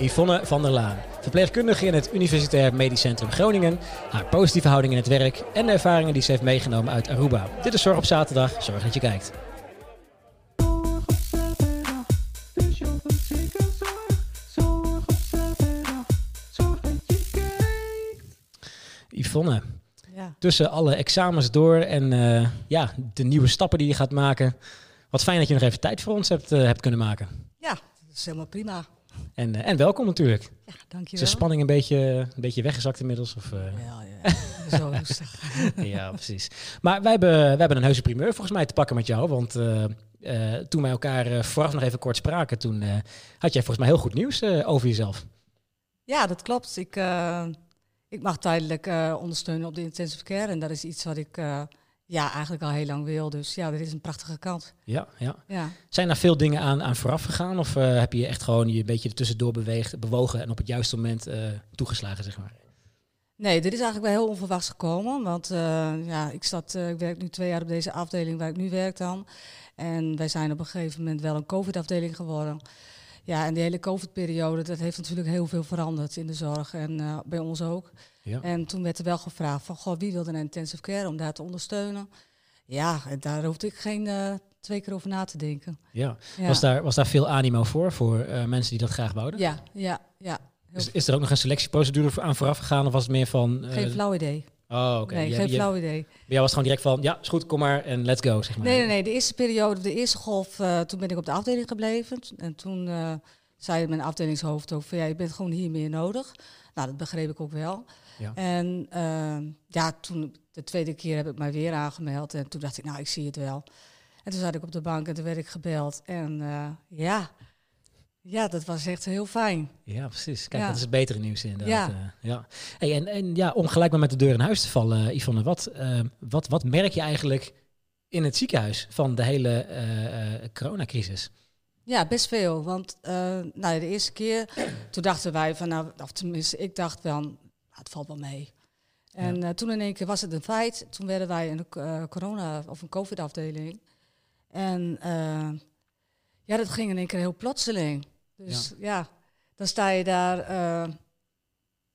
Yvonne van der Laan. Verpleegkundige in het Universitair Medisch Centrum Groningen. Haar positieve houding in het werk en de ervaringen die ze heeft meegenomen uit Aruba. Dit is Zorg op Zaterdag. Zorg dat je kijkt. Yvonne, Ja. tussen alle examens door en eh, ja, de nieuwe stappen die je gaat maken. Wat fijn dat je nog even tijd voor ons hebt, eh, hebt kunnen maken. ja, dat is helemaal prima. En, eh, en welkom natuurlijk. Ja, Is dankjewel. de spanning een beetje, een beetje weggezakt inmiddels? Of, eh? Ja, ja. Zo rustig. ja, precies. Maar wij hebben, wij hebben een heuse primeur volgens mij te pakken met jou. Want eh, toen wij elkaar eh, vooraf nog even kort spraken, toen had jij volgens mij heel goed nieuws over jezelf. Ja, dat klopt. Ik, ik mag tijdelijk ondersteunen op de intensive care. En dat is iets wat ik ja, eigenlijk al heel lang wil. Dus ja, dat is een prachtige kant. Ja, ja. Ja. Zijn daar veel dingen aan, aan vooraf gegaan? Of eh, heb je echt gewoon je een beetje ertussendoor beweegd, bewogen en op het juiste moment eh, toegeslagen, zeg maar? Nee, dit is eigenlijk wel heel onverwachts gekomen. Want eh, ja, ik, zat, ik werk nu twee jaar op deze afdeling waar ik nu werk dan. En wij zijn op een gegeven moment wel een COVID-afdeling geworden. Ja, en die hele COVID-periode, dat heeft natuurlijk heel veel veranderd in de zorg en eh, bij ons ook. Ja. En toen werd er wel gevraagd van, goh, wie wil naar intensive care om daar te ondersteunen? Ja, en daar hoefde ik geen eh, twee keer over na te denken. ja. Ja, Was, daar, was daar veel animo voor, voor eh, mensen die dat graag wouden? ja, ja. ja. Is, is er ook nog een selectieprocedure aan vooraf gegaan? Of was het meer van... geen flauw idee. Oh, oké. nee, Je- geen je- flauw idee. Jou was gewoon direct van, ja, is goed, kom maar en let's go, zeg maar. Nee, nee, nee. De eerste periode, de eerste golf, eh, toen ben ik op de afdeling gebleven. En toen eh, zei mijn afdelingshoofd ook van, ja, je bent gewoon hier meer nodig. Nou, dat begreep ik ook wel. Ja. En eh, ja, toen, de tweede keer heb ik mij weer aangemeld. En toen dacht ik, nou, ik zie het wel. En toen zat ik op de bank en toen werd ik gebeld. En ja, ja, dat was echt heel fijn. Ja, precies. Kijk, Ja. dat is het betere nieuws inderdaad. Ja. Ja. ja. Hey, en, en ja, om gelijk maar met de deur in huis te vallen, eh, Yvonne, wat, eh, wat, wat merk je eigenlijk in het ziekenhuis van de hele eh, eh, coronacrisis? Ja, best veel. Want eh, nou, de eerste keer, toen dachten wij van, nou, of tenminste, ik dacht wel, nou, het valt wel mee. En eh, toen in één keer was het een feit. Toen werden wij in een eh, corona- of een covid-afdeling. En eh, ja, dat ging in één keer heel plotseling. Dus ja, dan sta je daar eh,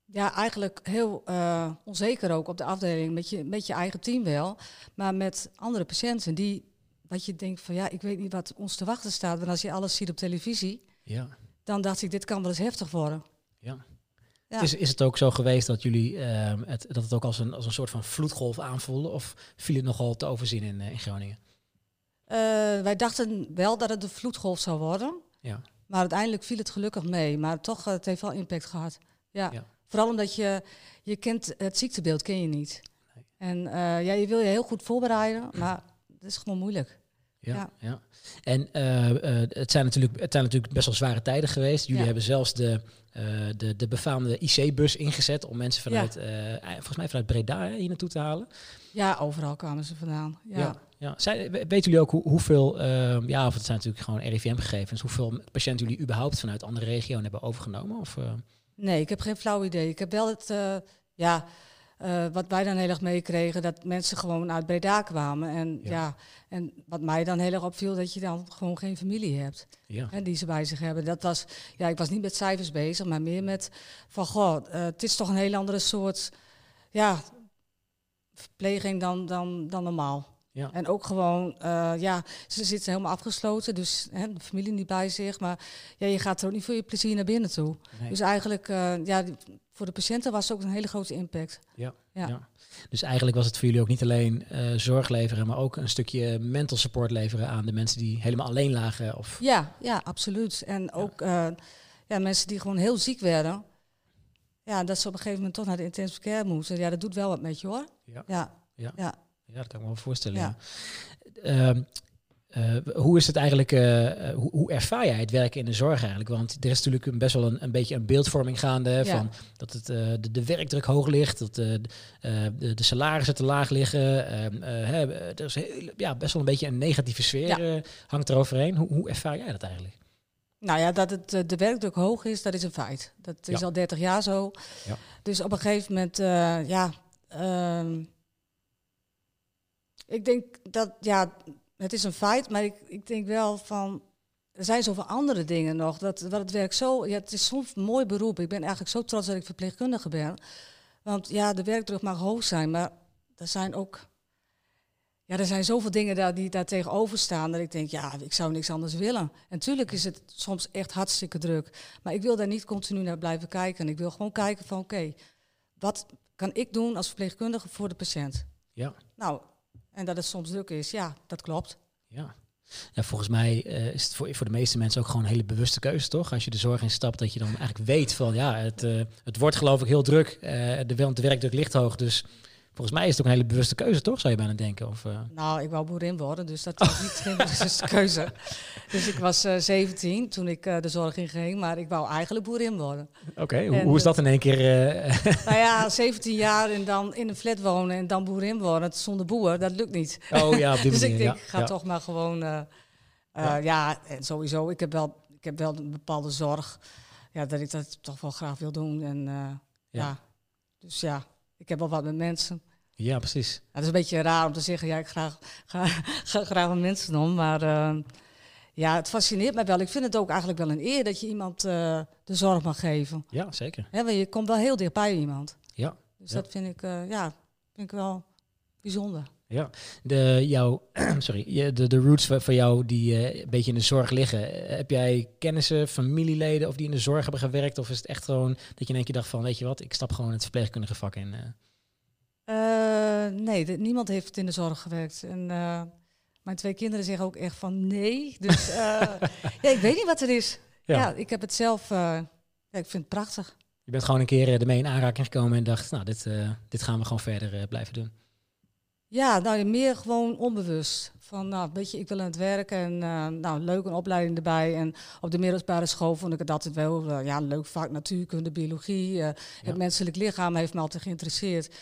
ja, eigenlijk heel eh, onzeker ook op de afdeling. Met je, met je eigen team wel, maar met andere patiënten die dat je denkt van ja, ik weet niet wat ons te wachten staat. Want als je alles ziet op televisie, Ja. dan dacht ik, dit kan wel eens heftig worden. Ja. Ja. Is, is het ook zo geweest dat jullie eh, het, dat het ook als een, als een soort van vloedgolf aanvoelden? Of viel het nogal te overzien in, eh, in Groningen? Wij dachten wel dat het een vloedgolf zou worden. Ja. Maar uiteindelijk viel het gelukkig mee. Maar toch, eh, het heeft wel impact gehad. Ja. Ja. Vooral omdat je, je kent het ziektebeeld ken je niet. Nee. En eh, ja, je wil je heel goed voorbereiden, maar het is gewoon moeilijk. Ja, Ja. ja. En eh, het, zijn natuurlijk, het zijn natuurlijk best wel zware tijden geweest. Jullie Ja. hebben zelfs de, de, de befaamde IC-bus ingezet om mensen vanuit, volgens mij vanuit Breda hier naartoe te halen. Ja, overal kwamen ze vandaan. Ja. Ja. ja. Zij, we- weten jullie ook hoe, hoeveel, eh, ja, of het zijn natuurlijk gewoon RIVM-gegevens, hoeveel patiënten jullie überhaupt vanuit andere regio's hebben overgenomen? Of, eh, Nee, ik heb geen flauw idee. Ik heb wel het, eh, ja, eh, wat wij dan heel erg meekregen, dat mensen gewoon uit Breda kwamen. En, Ja. ja. en wat mij dan heel erg opviel, dat je dan gewoon geen familie hebt. ja. Hè, die ze bij zich hebben. Dat was, ja, ik was niet met cijfers bezig, maar meer met van, goh, het is toch een heel andere soort, ja, verpleging dan, dan, dan normaal. Ja. En ook gewoon, eh, ja, ze zitten helemaal afgesloten, dus hè, de familie niet bij zich. Maar ja, je gaat er ook niet voor je plezier naar binnen toe. Nee. Dus eigenlijk, eh, ja, voor de patiënten was het ook een hele grote impact. Ja, Ja. ja. Dus eigenlijk was het voor jullie ook niet alleen eh, zorg leveren, maar ook een stukje mental support leveren aan de mensen die helemaal alleen lagen. Of, Ja, ja, absoluut. En ook ja, mensen die gewoon heel ziek werden. Ja, dat ze op een gegeven moment toch naar de intensive care moeten. Ja, dat doet wel wat met je hoor. Ja. Ja, Ja. ja. Ja, dat kan ik me wel voorstellen. Ja. Ehm, eh, hoe is het eigenlijk, eh, eh, hoe, hoe ervaar jij het werken in de zorg eigenlijk? Want er is natuurlijk een, best wel een, een beetje een beeldvorming gaande Ja. van dat het, de, de werkdruk hoog ligt, dat de, de, salarissen te laag liggen. ehm, eh, hè, er is heel, ja, best wel een beetje een negatieve sfeer hangt eroverheen. Hoe, hoe ervaar jij dat eigenlijk? Nou ja, dat het, eh, de werkdruk hoog is, dat is een feit. Dat is Ja. al 30 jaar zo. Ja. Dus op een gegeven moment, eh, ja. ehm, ik denk dat, ja, het is een feit, maar ik, ik denk wel van. er zijn zoveel andere dingen nog. Dat, wat het werk zo, ja, het is zo'n mooi beroep. Ik ben eigenlijk zo trots dat ik verpleegkundige ben. Want ja, de werkdruk mag hoog zijn, maar er zijn ook ja, er zijn zoveel dingen daar, die daar tegenover staan dat ik denk, ja, ik zou niks anders willen. En natuurlijk is het soms echt hartstikke druk. Maar ik wil daar niet continu naar blijven kijken. Ik wil gewoon kijken van, oké, wat kan ik doen als verpleegkundige voor de patiënt? Ja. Nou, en dat het soms druk is, ja, dat klopt. Ja. Ja, volgens mij uh, is het voor, voor de meeste mensen ook gewoon een hele bewuste keuze, toch? Als je de zorg instapt, dat je dan eigenlijk weet van ja, het, uh, het wordt geloof ik heel druk. Uh, de, de werkdruk ligt hoog, dus Volgens mij is het ook een hele bewuste keuze, toch? Zou je bijna denken? Of, uh... Nou, ik wou boerin worden, dus dat was niet geen bewuste keuze. Dus ik was uh, 17 toen ik uh, de zorg inging, maar ik wou eigenlijk boerin worden. Oké, okay, hoe, hoe, is dat in één keer? Nou ja, 17 jaar en dan in een flat wonen en dan boerin worden zonder boer, dat lukt niet. Oh ja, op die Dus manier, ik denk, ja. ga ja. toch maar gewoon... ja. ja, en sowieso, ik heb, wel, ik heb wel een bepaalde zorg, ja, dat ik dat toch wel graag wil doen. En ja. ja, dus ja, ik heb wel wat met mensen. Ja, precies. Ja, dat is een beetje raar om te zeggen, ja, ik graag, ga, ga graag met mensen om. Maar uh, ja, het fascineert mij wel. Ik vind het ook eigenlijk wel een eer dat je iemand uh, de zorg mag geven. Ja, zeker. He, want je komt wel heel dichtbij iemand. Ja. Dus ja. dat vind ik, uh, ja, vind ik wel bijzonder. Ja, de, jouw, sorry, de, de roots van jou die een beetje in de zorg liggen. Heb jij kennissen, familieleden of die in de zorg hebben gewerkt? Of is het echt gewoon dat je in één keer dacht van, weet je wat, ik stap gewoon het verpleegkundige vak in? Uh, nee, de, niemand heeft in de zorg gewerkt. En uh, mijn twee kinderen zeggen ook echt van nee. Dus uh, ja, ik weet niet wat er is. Ja, ja ik heb het zelf, ja, ik vind het prachtig. Je bent gewoon een keer ermee in aanraking gekomen en dacht, nou, dit, dit gaan we gewoon verder blijven doen. Ja, nou, meer gewoon onbewust. Van, nou, weet je, ik wil aan het werk en nou, leuk een opleiding erbij. En op de middelbare school vond ik het altijd wel, ja, leuk vak natuurkunde, biologie. Ja. Het menselijk lichaam heeft me altijd geïnteresseerd.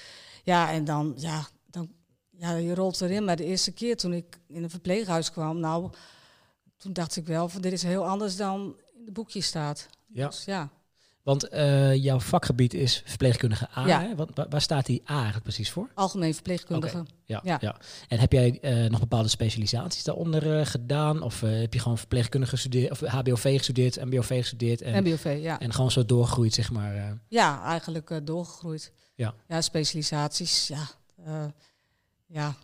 Ja, en dan, ja, dan, ja, je rolt erin. Maar de eerste keer toen ik in een verpleeghuis kwam, nou, toen dacht ik wel van dit is heel anders dan in de boekje staat. Ja. Dus, ja. Want uh, jouw vakgebied is verpleegkundige A. Ja. Hè? Wat, waar, staat die A eigenlijk precies voor? Algemeen verpleegkundige. Okay. Ja, ja. ja. En heb jij uh, nog bepaalde specialisaties daaronder uh, gedaan? Of heb je gewoon verpleegkundige gestudeerd, of HBOV gestudeerd, MBOV gestudeerd? En, MBOV, ja. En gewoon zo doorgegroeid, zeg maar? Ja, eigenlijk doorgegroeid. Ja. ja, specialisaties, ja. Ja,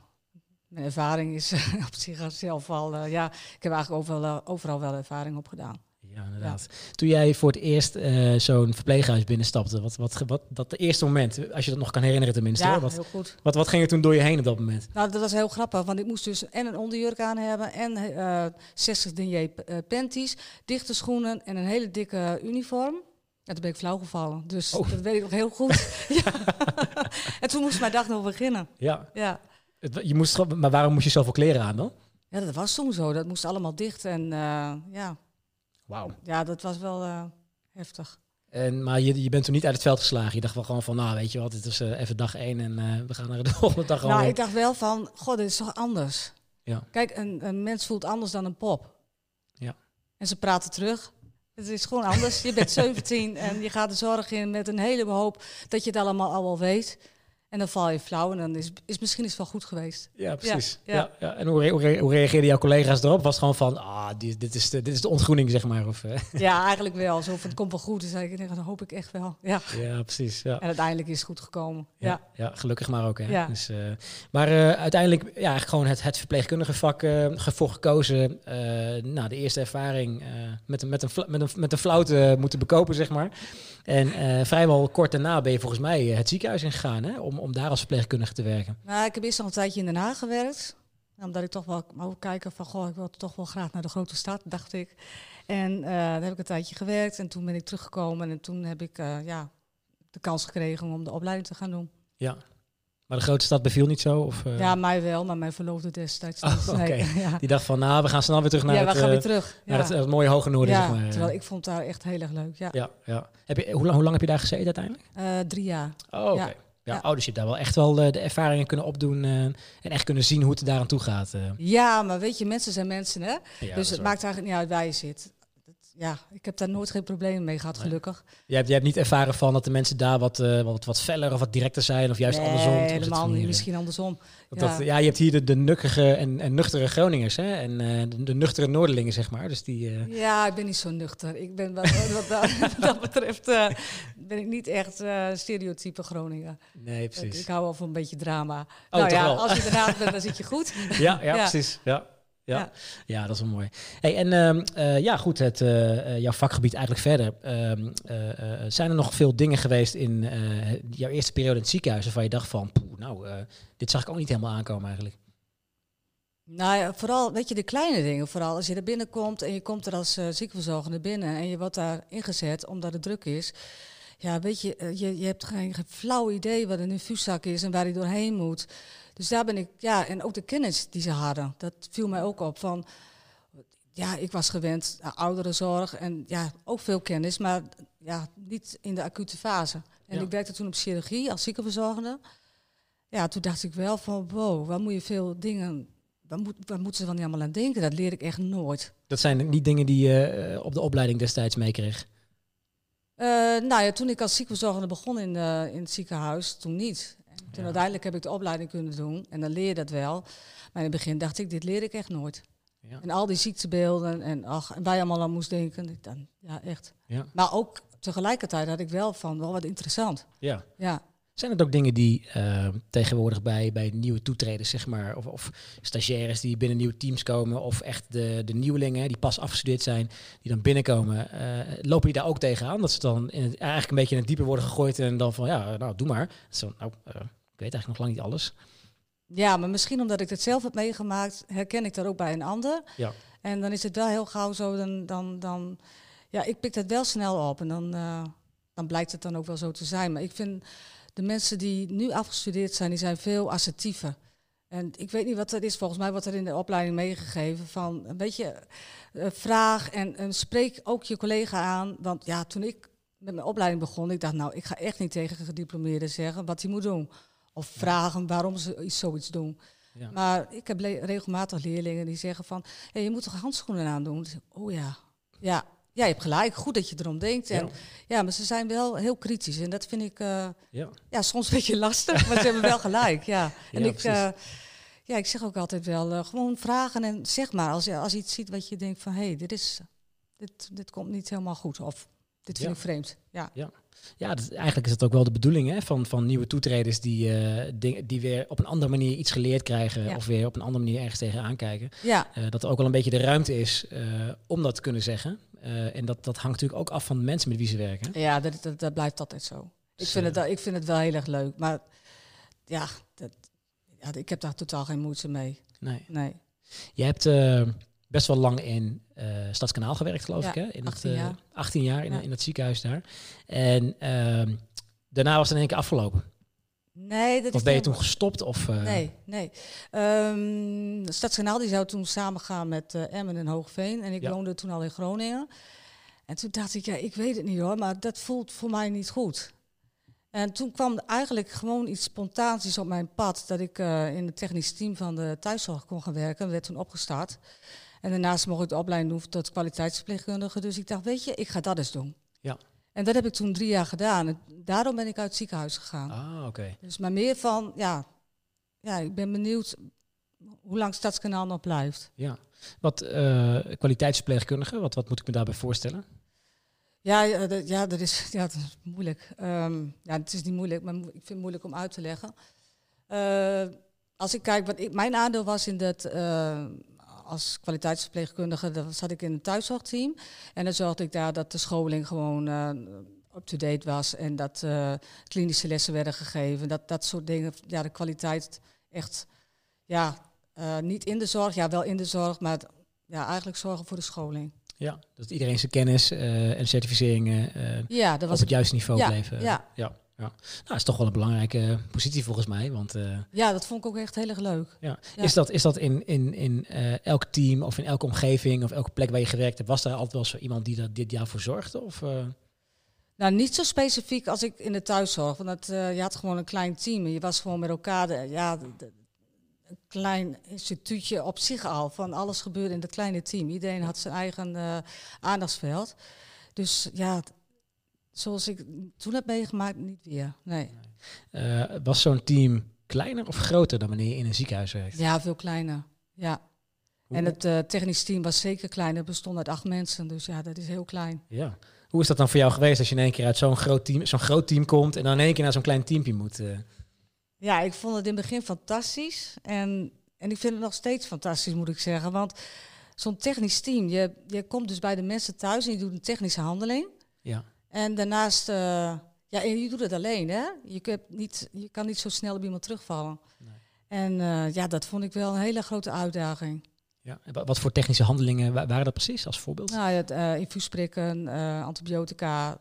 mijn ervaring is op zichzelf al, uh, ja, ik heb eigenlijk overal, overal wel ervaring op gedaan. Ja, inderdaad. Ja. Toen jij voor het eerst zo'n verpleeghuis binnenstapte, wat, wat, wat dat eerste moment, als je dat nog kan herinneren tenminste. Ja, wat, heel goed. Wat, wat ging er toen door je heen op dat moment? Nou, dat was heel grappig, want ik moest dus en een onderjurk aan hebben en 60 denier panties, dichte schoenen en een hele dikke uniform. Ja, toen ben ik flauw gevallen. Dus oh. dat weet ik nog heel goed. ja. en toen moest mijn dag nog beginnen. Ja. ja. Het, je moest, maar waarom moest je zoveel kleren aan dan? Ja, dat was toen zo. Dat moest allemaal dicht. En uh, ja. Wauw. Ja, dat was wel uh, heftig. En, maar je, je bent toen niet uit het veld geslagen. Je dacht wel gewoon van, nou weet je wat, dit is uh, even dag één en uh, we gaan naar de volgende dag Nou, alweer. ik dacht wel van, god, dit is toch anders. Ja. Kijk, een, een mens voelt anders dan een pop. Ja. En ze praten terug. Het is gewoon anders. Je bent 17 en je gaat de zorg in met een hele hoop dat je het allemaal al wel weet. En dan val je flauw en dan is, is misschien is het wel goed geweest. Ja, precies. Ja, ja. ja, En hoe, hoe, hoe reageerden jouw collega's erop? Was het gewoon van, ah, dit, dit, is de, dit is de ontgroening, zeg maar? Of, uh. Ja, eigenlijk wel. Zo van, het komt wel goed. Dus ik, dat hoop ik echt wel. Ja, ja precies. Ja. En uiteindelijk is het goed gekomen. Ja, ja. gelukkig maar ook. Hè? Dus, uh, maar uh, uiteindelijk, ja, eigenlijk gewoon het, het verpleegkundige vak voor gekozen. nou, de eerste ervaring met, een, met, een, met, een, met een flauw moeten bekopen, zeg maar. En uh, vrijwel kort daarna ben je volgens mij het ziekenhuis ingegaan, hè? Om, om daar als verpleegkundige te werken. Nou, ik heb eerst nog een tijdje in Den Haag gewerkt. Omdat ik toch wel wou kijken van, goh, ik wil toch wel graag naar de grote stad, dacht ik. En uh, daar heb ik een tijdje gewerkt en toen ben ik teruggekomen. En toen heb ik ja, de kans gekregen om de opleiding te gaan doen. Ja, maar de grote stad beviel niet zo? Of, uh... Ja, mij wel, maar mijn verloofde destijds. Oh, okay. nee, ja. Die dacht van, nou, we gaan snel weer terug naar ja, het... we gaan weer terug. Naar ja. het, het, mooie hoge noorden, ja, zeg maar. terwijl ik vond daar echt heel erg leuk, ja. Ja, ja. Heb je, hoe, lang, hoe lang heb je daar gezeten uiteindelijk? Uh, drie jaar. Oh, oké. Okay. Ja. Ja, Ja. Oh, dus je hebt daar wel echt wel uh, de ervaringen kunnen opdoen uh, en echt kunnen zien hoe het er daaraan toe gaat. Uh. Ja, maar weet je, mensen zijn mensen, hè? Ja, dus het maakt eigenlijk niet uit waar je zit. Ja, ik heb daar nooit geen problemen mee gehad, Nee. gelukkig. Je hebt, je hebt niet ervaren van dat de mensen daar wat, eh, wat, wat feller of wat directer zijn, of juist nee, andersom. Helemaal niet. hier, Misschien andersom. Dat, ja. dat- ja, je hebt hier de, de nukkige en, en nuchtere Groningers, hè? En eh, de, de nuchtere Noorderlingen, zeg maar. Dus die, eh, Ja, ik ben niet zo nuchter. Ik ben wat, wat, dat, wat dat betreft eh, ben ik niet echt eh stereotype Groningen. nee, precies. ik hou wel van een beetje drama. Oh, nou toch ja, wel? als je ernaast bent, dan zit je goed. Ja, ja, Ja. precies. Ja. Ja. Ja. Dat is wel mooi. Hey, en ehm, eh, ja, goed, het, eh, eh, jouw vakgebied eigenlijk verder. Ehm, eh, eh, zijn er nog veel dingen geweest in jouw eerste periode in het ziekenhuis waarvan je dacht van, poeh, nou, dit zag ik ook niet helemaal aankomen eigenlijk. Nou ja, vooral, weet je, de kleine dingen. Vooral als je er binnenkomt en je komt er als ziekenverzorgende binnen en je wordt daar ingezet omdat het druk is. Ja, weet je, je, je hebt geen, geen flauw idee wat een infuuszak is en waar hij doorheen moet. Dus daar ben ik, ja, en ook de kennis die ze hadden, dat viel mij ook op. Van, ja, ik was gewend aan ouderenzorg en ja, ook veel kennis, maar ja, niet in de acute fase. En Ja. ik werkte toen op chirurgie als ziekenverzorgende. Ja, toen dacht ik wel van, wow, waar moet je veel dingen, waar, moet, waar moeten ze wel niet allemaal aan denken? Dat leer ik echt nooit. Dat zijn niet dingen die je eh, op de opleiding destijds meekreeg. Eh, nou ja, toen ik als ziekenverzorgende begon in, eh, in het ziekenhuis, toen niet. En toen uiteindelijk heb ik de opleiding kunnen doen en dan leer je dat wel. Maar in het begin dacht ik, dit leer ik echt nooit. Ja. En al die ziektebeelden en, ach, en je allemaal aan moest denken. Dan, ja, echt. Ja. Maar ook tegelijkertijd had ik wel van, wel wat interessant. ja. Ja. Zijn het ook dingen die eh, tegenwoordig bij, bij nieuwe toetreders, zeg maar, of, of stagiaires die binnen nieuwe teams komen, of echt de, de nieuwelingen die pas afgestudeerd zijn, die dan binnenkomen, eh, lopen die daar ook tegenaan? Dat ze dan in het, eigenlijk een beetje in het diepe worden gegooid en dan van, ja, nou, doe maar. Zo, nou, eh, weet eigenlijk nog lang niet alles. ja, maar misschien omdat ik het zelf heb meegemaakt, herken ik dat ook bij een ander. Ja. En dan is het wel heel gauw zo, dan, dan, dan ja, ik pik dat wel snel op en dan, eh, dan blijkt het dan ook wel zo te zijn. Maar ik vind de mensen die nu afgestudeerd zijn, die zijn veel assertiever. En ik weet niet wat dat is, volgens mij wordt er in de opleiding meegegeven van een beetje eh, vraag en, en spreek ook je collega aan. Want ja, toen ik met mijn opleiding begon, ik dacht nou, ik ga echt niet tegen een gediplomeerde zeggen wat hij moet doen. Of vragen waarom ze iets, zoiets doen. Ja. Maar ik heb le- regelmatig leerlingen die zeggen van, hey, je moet toch handschoenen aandoen? Zeg, oh ja, ja, ja, je hebt gelijk. Goed dat je erom denkt. En, Ja. ja. maar ze zijn wel heel kritisch en dat vind ik eh, Ja. ja, soms een beetje lastig, maar ze hebben wel gelijk. Ja. En ik, eh, ja, ik zeg ook altijd wel eh, gewoon vragen en zeg maar als je als je iets ziet wat je denkt van, hé, hey, dit is, dit, dit komt niet helemaal goed of dit vind ik vreemd. Ja. Ja, dat, eigenlijk is dat ook wel de bedoeling hè, van, van nieuwe toetreders die, eh, ding- die weer op een andere manier iets geleerd krijgen Ja. of weer op een andere manier ergens tegenaan kijken. Ja, Eh, dat er ook wel een beetje de ruimte is eh, om dat te kunnen zeggen. En dat, dat hangt natuurlijk ook af van de mensen met wie ze werken. ja dat, dat, dat blijft altijd zo. Ik Dus, vind, het, wel- ik vind het wel heel erg leuk, maar ja, dat, ja, ik heb daar totaal geen moeite mee. Nee. Nee. Je hebt best wel lang in eh Stadskanaal gewerkt, geloof Ja, ik. Hè? In 18 het, eh, jaar. 18 jaar in, Ja. in het ziekenhuis daar. En ehm, daarna was het in één keer afgelopen. Nee, dat Of ben je toen gestopt? Of, eh, Nee, nee. Ehm Stadskanaal die zou toen samengaan met Emmen en Hoogveen. En ik Ja. woonde toen al in Groningen. En toen dacht ik, ja, ik weet het niet hoor, maar dat voelt voor mij niet goed. En toen kwam eigenlijk gewoon iets spontaans op mijn pad. Dat ik in het technisch team van de thuiszorg kon gaan werken. Dat werd toen opgestart. En daarnaast mocht ik de opleiding doen tot kwaliteitsverpleegkundige. Dus ik dacht, weet je, ik ga dat eens doen. Ja. En dat heb ik toen drie jaar gedaan. En daarom ben ik uit het ziekenhuis gegaan. Ah, oké. Dus maar meer van, ja, ja, ik ben benieuwd hoe lang Stadskanaal nog blijft. Ja. Wat eh, kwaliteitsverpleegkundige, wat, wat moet ik me daarbij voorstellen? Ja, ja, dat, ja, dat, is, ja dat is moeilijk. Ehm, ja, het is niet moeilijk, maar ik vind het moeilijk om uit te leggen. Eh, als ik kijk, wat ik, mijn aandeel was in dat, eh, als kwaliteitsverpleegkundige, dan zat ik in een thuiszorgteam. En dan zorgde ik daar dat de scholing gewoon eh, up-to-date was en dat eh, klinische lessen werden gegeven. Dat, dat soort dingen, ja, de kwaliteit echt, ja, eh, niet in de zorg, ja, wel in de zorg, maar ja, eigenlijk zorgen voor de scholing. Ja, dat iedereen zijn kennis en certificeringen Ja, dat op het juiste niveau Ja, bleven. ja. ja, ja. Nou, is toch wel een belangrijke positie volgens mij. Want eh, Ja, dat vond ik ook echt heel erg leuk. ja. Ja. Is dat, is dat in, in, in eh, elk team of in elke omgeving of elke plek waar je gewerkt hebt, was daar altijd wel zo iemand die dat dit jaar voor zorgde? Of, eh, Nou, niet zo specifiek als ik in de thuiszorg. Want dat, je had gewoon een klein team en je was gewoon met elkaar. de- ja, de- de- een klein instituutje op zich al. Van alles gebeurde in dat kleine team. Iedereen had zijn eigen uh, aandachtsveld. Dus ja, zoals ik toen heb meegemaakt, niet weer. Nee. Uh, was zo'n team kleiner of groter dan wanneer je in een ziekenhuis werkt? Ja, veel kleiner. Ja. En het uh, technisch team was zeker klein. Het bestond uit acht mensen. Dus ja, dat is heel klein. Ja. Hoe is dat dan voor jou geweest als je in één keer uit zo'n groot team, zo'n groot team komt en dan in één keer naar zo'n klein teampje moet? Uh... Ja, ik vond het in het begin fantastisch. En, en ik vind het nog steeds fantastisch, moet ik zeggen. Want zo'n technisch team, je, je komt dus bij de mensen thuis en je doet een technische handeling. Ja. En daarnaast, uh, ja, je doet het alleen, hè? Je, kunt niet, je kan niet zo snel op iemand terugvallen. Nee. En uh, ja, dat vond ik wel een hele grote uitdaging. Ja, wat voor technische handelingen waren dat precies als voorbeeld? Nou, het uh, infuusprikken, antibiotica,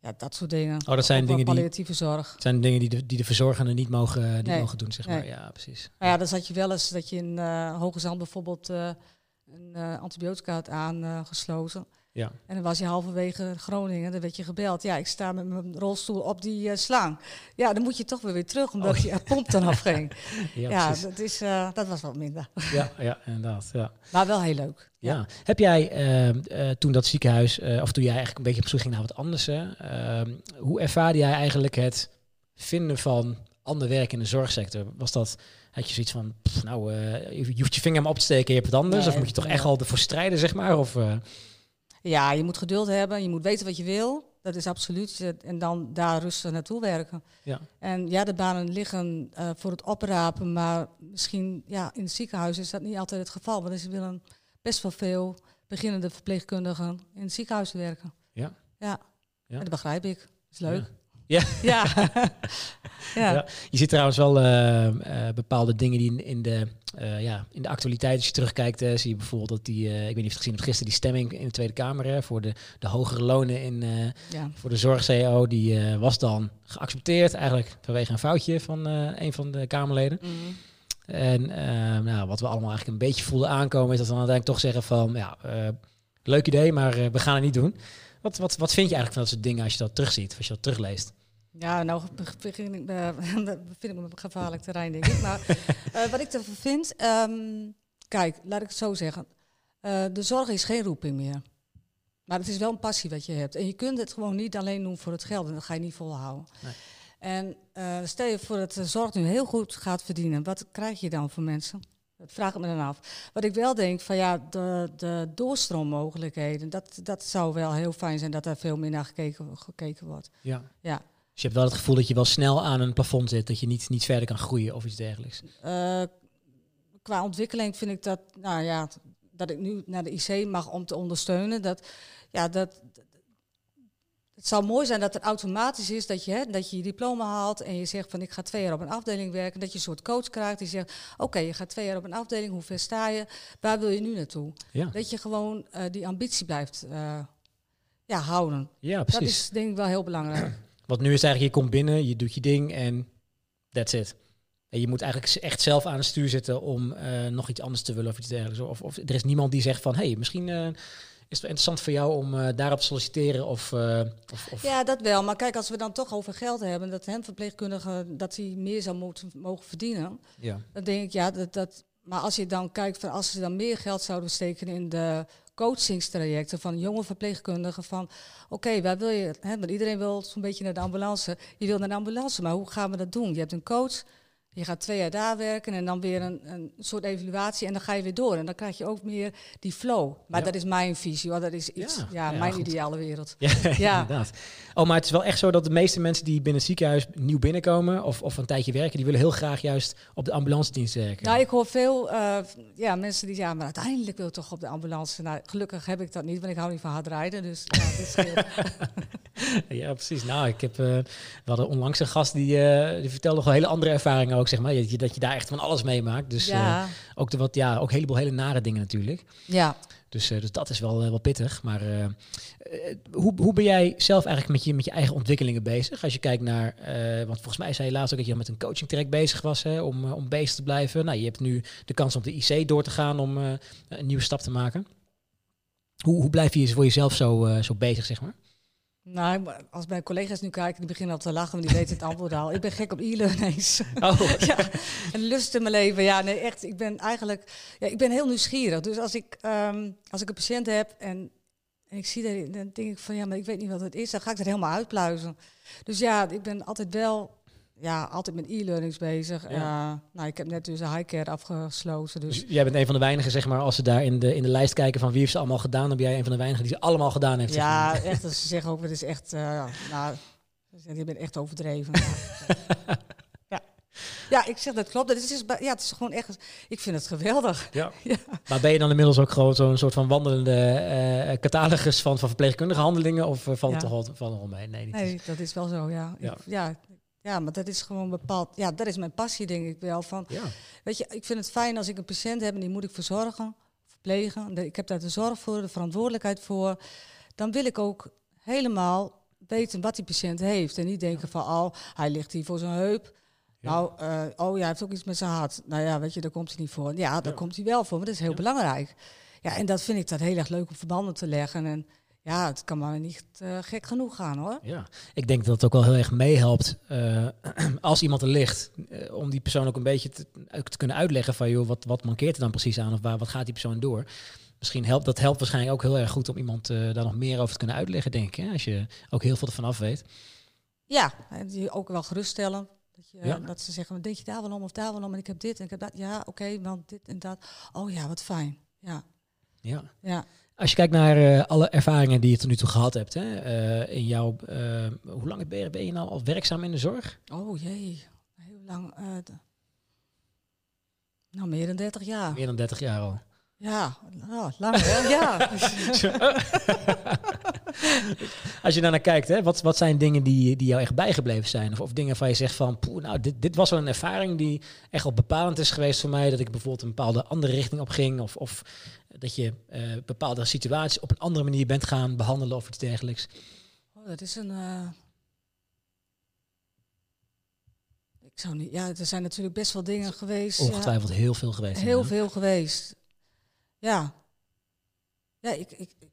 ja, dat soort dingen. Oh, dat zijn dingen palliatieve die, zorg. zijn dingen die de, die de verzorgenden niet mogen, niet nee. mogen doen, zeg maar. Ja, precies. Nou ja, dan zat je wel eens dat je in Hoge Zand bijvoorbeeld een antibiotica had aangesloten. Ja. En dan was je halverwege Groningen, dan werd je gebeld. Ja, ik sta met mijn rolstoel op die uh, slang. Ja, dan moet je toch weer weer terug, omdat oh, die pomp dan afging. ja, ja dat, is, uh, dat was wat minder. ja, ja, inderdaad. Ja. Maar wel heel leuk. Ja. ja. Heb jij uh, toen dat ziekenhuis, of toen jij eigenlijk een beetje op zoek ging naar wat anders, ehm, hoe ervaarde jij eigenlijk het vinden van ander werk in de zorgsector? Was dat, had je zoiets van, pff, nou, je hoeft je vinger maar op te steken, je hebt het anders? Nee, of moet je toch echt al ervoor strijden, zeg maar? Of... Ja, je moet geduld hebben, je moet weten wat je wil. Dat is absoluut. En dan daar rustig naartoe werken. Ja. En ja, de banen liggen uh, voor het oprapen, maar misschien ja, in het ziekenhuis is dat niet altijd het geval. Want ze willen best wel veel beginnende verpleegkundigen in het ziekenhuis werken. Ja. Ja, ja. dat begrijp ik. Dat is leuk. Ja. Ja. ja. ja. Je ziet trouwens wel uh, uh, bepaalde dingen die in, in de, uh, ja, in de actualiteit, als je terugkijkt, zie je bijvoorbeeld dat die, ik weet niet of je het gezien hebt, gisteren die stemming in de Tweede Kamer hè, voor de, de hogere lonen in, ja. voor de zorg-CEO, die was dan geaccepteerd eigenlijk vanwege een foutje van een van de Kamerleden. Mm. En nou, wat we allemaal eigenlijk een beetje voelden aankomen, is dat we dan uiteindelijk toch zeggen van, ja, leuk idee, maar we gaan het niet doen. Wat, wat, wat vind je eigenlijk van dat soort dingen als je dat terugziet, als je dat terugleest? Ja, nou begin ik, uh, vind ik me op gevaarlijk terrein, denk ik. Maar uh, wat ik ervan vind, um, kijk, laat ik het zo zeggen. Uh, de zorg is geen roeping meer. Maar het is wel een passie wat je hebt. En je kunt het gewoon niet alleen doen voor het geld. En dat ga je niet volhouden. Nee. En stel je voor dat de zorg nu heel goed gaat verdienen. Wat krijg je dan voor mensen? Dat vraag ik me dan af. Wat ik wel denk, van ja, de, de doorstroommogelijkheden, dat, dat zou wel heel fijn zijn dat daar veel meer naar gekeken, gekeken wordt. Ja. ja. Dus je hebt wel het gevoel dat je wel snel aan een plafond zit, dat je niet, niet verder kan groeien of iets dergelijks. Uh, qua ontwikkeling vind ik dat, nou ja, dat ik nu naar de IC mag om te ondersteunen. Dat, ja, dat, het zou mooi zijn dat het automatisch is dat je, hè, dat je je diploma haalt en je zegt van ik ga twee jaar op een afdeling werken. Dat je een soort coach krijgt die zegt oké, je gaat twee jaar op een afdeling, hoe ver sta je? Waar wil je nu naartoe? Ja. Dat je gewoon uh, die ambitie blijft uh, ja, houden. Ja, precies. Dat is denk ik wel heel belangrijk. Want nu is eigenlijk, je komt binnen, je doet je ding en that's it. En je moet eigenlijk echt zelf aan het stuur zitten om uh, nog iets anders te willen of iets dergelijks. Of, of er is niemand die zegt van, hé, hey, misschien is het interessant voor jou om uh, daarop te solliciteren of, of, of, Ja, dat wel. Maar kijk, als we dan toch over geld hebben, dat hen verpleegkundigen, dat hij meer zou moeten mogen verdienen. Ja. Dan denk ik, ja, dat, dat, maar als je dan kijkt van als ze dan meer geld zouden steken in de coachingstrajecten van jonge verpleegkundigen van oké, okay, waar wil je, hè, want iedereen wil zo'n beetje naar de ambulance. Je wil naar de ambulance, maar hoe gaan we dat doen? Je hebt een coach, je gaat twee jaar daar werken en dan weer een, een soort evaluatie en dan ga je weer door. En dan krijg je ook meer die flow. Maar Ja. dat is mijn visie, hoor. dat is iets, Ja, ja, ja, mijn goed. ideale wereld. Ja, inderdaad. Oh, maar het is wel echt zo dat de meeste mensen die binnen het ziekenhuis nieuw binnenkomen of, of een tijdje werken, die willen heel graag juist op de ambulance dienst werken. Nou, ik hoor veel eh, ja, mensen die zeggen, maar uiteindelijk wil ik toch op de ambulance. Nou, gelukkig heb ik dat niet, want ik hou niet van hard rijden. Dus ja, dat. Ja, precies. Nou, ik heb, eh, we hadden onlangs een gast die, eh, die vertelde nog wel hele andere ervaringen ook, zeg maar. Dat je, dat je daar echt van alles meemaakt. Dus eh, ja, ook de wat, ja, ook een heleboel hele nare dingen natuurlijk. ja. Dus, eh, dus dat is wel, eh, wel pittig. Maar eh, eh, hoe, hoe ben jij zelf eigenlijk met je, met je eigen ontwikkelingen bezig? Als je kijkt naar, eh, want volgens mij zei je laatst ook dat je met een coaching track bezig was hè, om, eh, om bezig te blijven. Nou, je hebt nu de kans om de IC door te gaan om eh, een nieuwe stap te maken. Hoe, hoe blijf je voor jezelf zo, eh, zo bezig, zeg maar? Nou, als mijn collega's nu kijken, die beginnen al te lachen, want die weten het antwoord al. Ik ben gek op e-learnings. Oh, ja, een lust in mijn leven. Ja, nee, echt. Ik ben eigenlijk, ja, ik ben heel nieuwsgierig. Dus als ik, ehm, als ik een patiënt heb en, en ik zie dat, dan denk ik van ja, maar ik weet niet wat het is, dan ga ik er helemaal uitpluizen. Dus ja, ik ben altijd wel, ja, altijd met e-learnings bezig. Ja. Ja. nou, ik heb net dus een highcare afgesloten. Dus dus jij bent een van de weinigen, zeg maar, als ze daar in de, in de lijst kijken van wie heeft ze allemaal gedaan, dan ben jij een van de weinigen die ze allemaal gedaan heeft. zeg ja, maar. echt. Als ze zeggen ook, het is echt, eh, nou, je bent echt overdreven. ja. ja, ik zeg dat klopt. Het is, ja, het is gewoon echt, ik vind het geweldig. Ja. Ja. Maar ben je dan inmiddels ook gewoon zo'n soort van wandelende eh catalogus van, van verpleegkundige handelingen? Of uh, valt Ja. er wel mee? Nee, niet Nee, dat is wel zo, ja. Ja. Ik- ja. Ja, maar dat is gewoon bepaald. Ja, dat is mijn passie, denk ik wel. Van, Ja. weet je, ik vind het fijn als ik een patiënt heb en die moet ik verzorgen, verplegen. Ik heb daar de zorg voor, de verantwoordelijkheid voor. Dan wil ik ook helemaal weten wat die patiënt heeft. En niet denken van, oh, hij ligt hier voor zijn heup. Ja. Nou, eh, oh ja, hij heeft ook iets met zijn hart. Nou ja, weet je, daar komt hij niet voor. Ja, daar Ja. komt hij wel voor, maar dat is heel belangrijk. Ja, en dat vind ik dat heel erg leuk om verbanden te leggen. En ja, het kan maar niet eh, gek genoeg gaan hoor. Ja, ik denk dat het ook wel heel erg meehelpt eh, als iemand er ligt, eh, om die persoon ook een beetje te, kunnen uitleggen van joh, wat, wat mankeert er dan precies aan of waar, wat gaat die persoon door. Misschien helpt dat helpt waarschijnlijk ook heel erg goed om iemand daar nog meer over te kunnen uitleggen, denk ik. Hè? Als je ook heel veel ervan af weet. Ja, en die ook wel geruststellen. Dat, je, Ja. dat ze zeggen, denk je daar wel om of daar wel om? En ik heb dit en ik heb dat. Ja, oké, want dit en dat. Oh ja, wat fijn. Ja, Ja. ja. Als je kijkt naar eh, alle ervaringen die je tot nu toe gehad hebt, hè, eh, in jouw, eh, hoe lang ben je, ben je nou al werkzaam in de zorg? Oh jee, heel lang. nou, meer dan 30 jaar. Meer dan 30 jaar al. Ja, oh, lang ja. Als je daar naar kijkt, hè, wat, wat zijn dingen die, die jou echt bijgebleven zijn? Of, of dingen waar je zegt van, poeh, nou, dit, dit was wel een ervaring die echt wel bepalend is geweest voor mij. Dat ik bijvoorbeeld een bepaalde andere richting op ging. Of, of dat je eh, bepaalde situaties op een andere manier bent gaan behandelen of iets dergelijks. Oh, dat is een. eh, Ik zou niet. Ja, er zijn natuurlijk best wel dingen geweest. ja. Ongetwijfeld heel veel geweest. Heel veel geweest. Ja. Ja, ik. ik ik-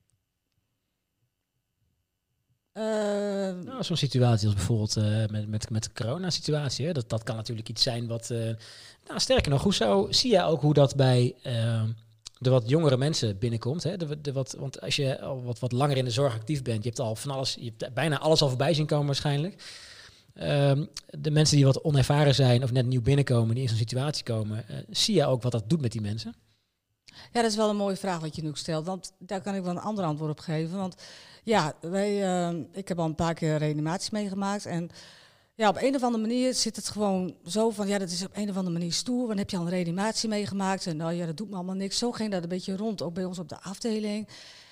Nou, zo'n situatie als bijvoorbeeld eh, met, met, met de coronasituatie. Dat, dat kan natuurlijk iets zijn wat... eh, nou, sterker nog, hoe zou, zie jij ook hoe dat bij eh, de wat jongere mensen binnenkomt? Hè? De, de wat, want als je al wat, wat langer in de zorg actief bent, je hebt al van alles, je hebt bijna alles al voorbij zien komen waarschijnlijk. Ehm, de mensen die wat onervaren zijn of net nieuw binnenkomen, die in zo'n situatie komen, zie jij ook wat dat doet met die mensen? Ja, dat is wel een mooie vraag wat je nu stelt. Want daar kan ik wel een ander antwoord op geven. Want ja, wij, eh, ik heb al een paar keer reanimatie meegemaakt. En ja, op een of andere manier zit het gewoon zo van... Ja, dat is op een of andere manier stoer. Dan heb je al een reanimatie meegemaakt. En nou ja, dat doet me allemaal niks. Zo ging dat een beetje rond, ook bij ons op de afdeling.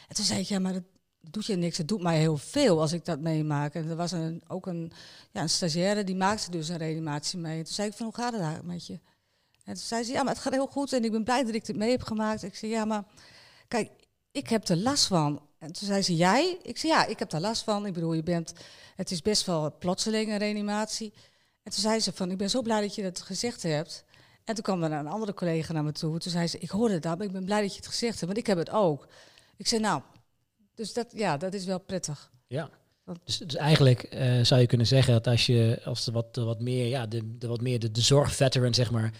En toen zei ik, ja, maar dat doet je niks. Het doet mij heel veel als ik dat meemaak. En er was een, ook een, ja, een stagiaire, die maakte dus een reanimatie mee. En toen zei ik van, hoe gaat het daar met je? En toen zei ze, ja, maar het gaat heel goed en ik ben blij dat ik dit mee heb gemaakt. Ik zei, ja, maar kijk, ik heb er last van. En toen zei ze, jij? Ik zei, ja, ik heb daar last van. Ik bedoel, je bent, het is best wel plotseling een reanimatie. En toen zei ze van, ik ben zo blij dat je dat gezegd hebt. En toen kwam er een andere collega naar me toe. Toen zei ze, ik hoorde dat, maar ik ben blij dat je het gezegd hebt, want ik heb het ook. Ik zei, nou, dus dat, ja, dat is wel prettig. Ja. Dus, dus eigenlijk eh, zou je kunnen zeggen dat als je als er wat, wat meer, ja, de, de wat meer de, de zorgveteran, zeg maar,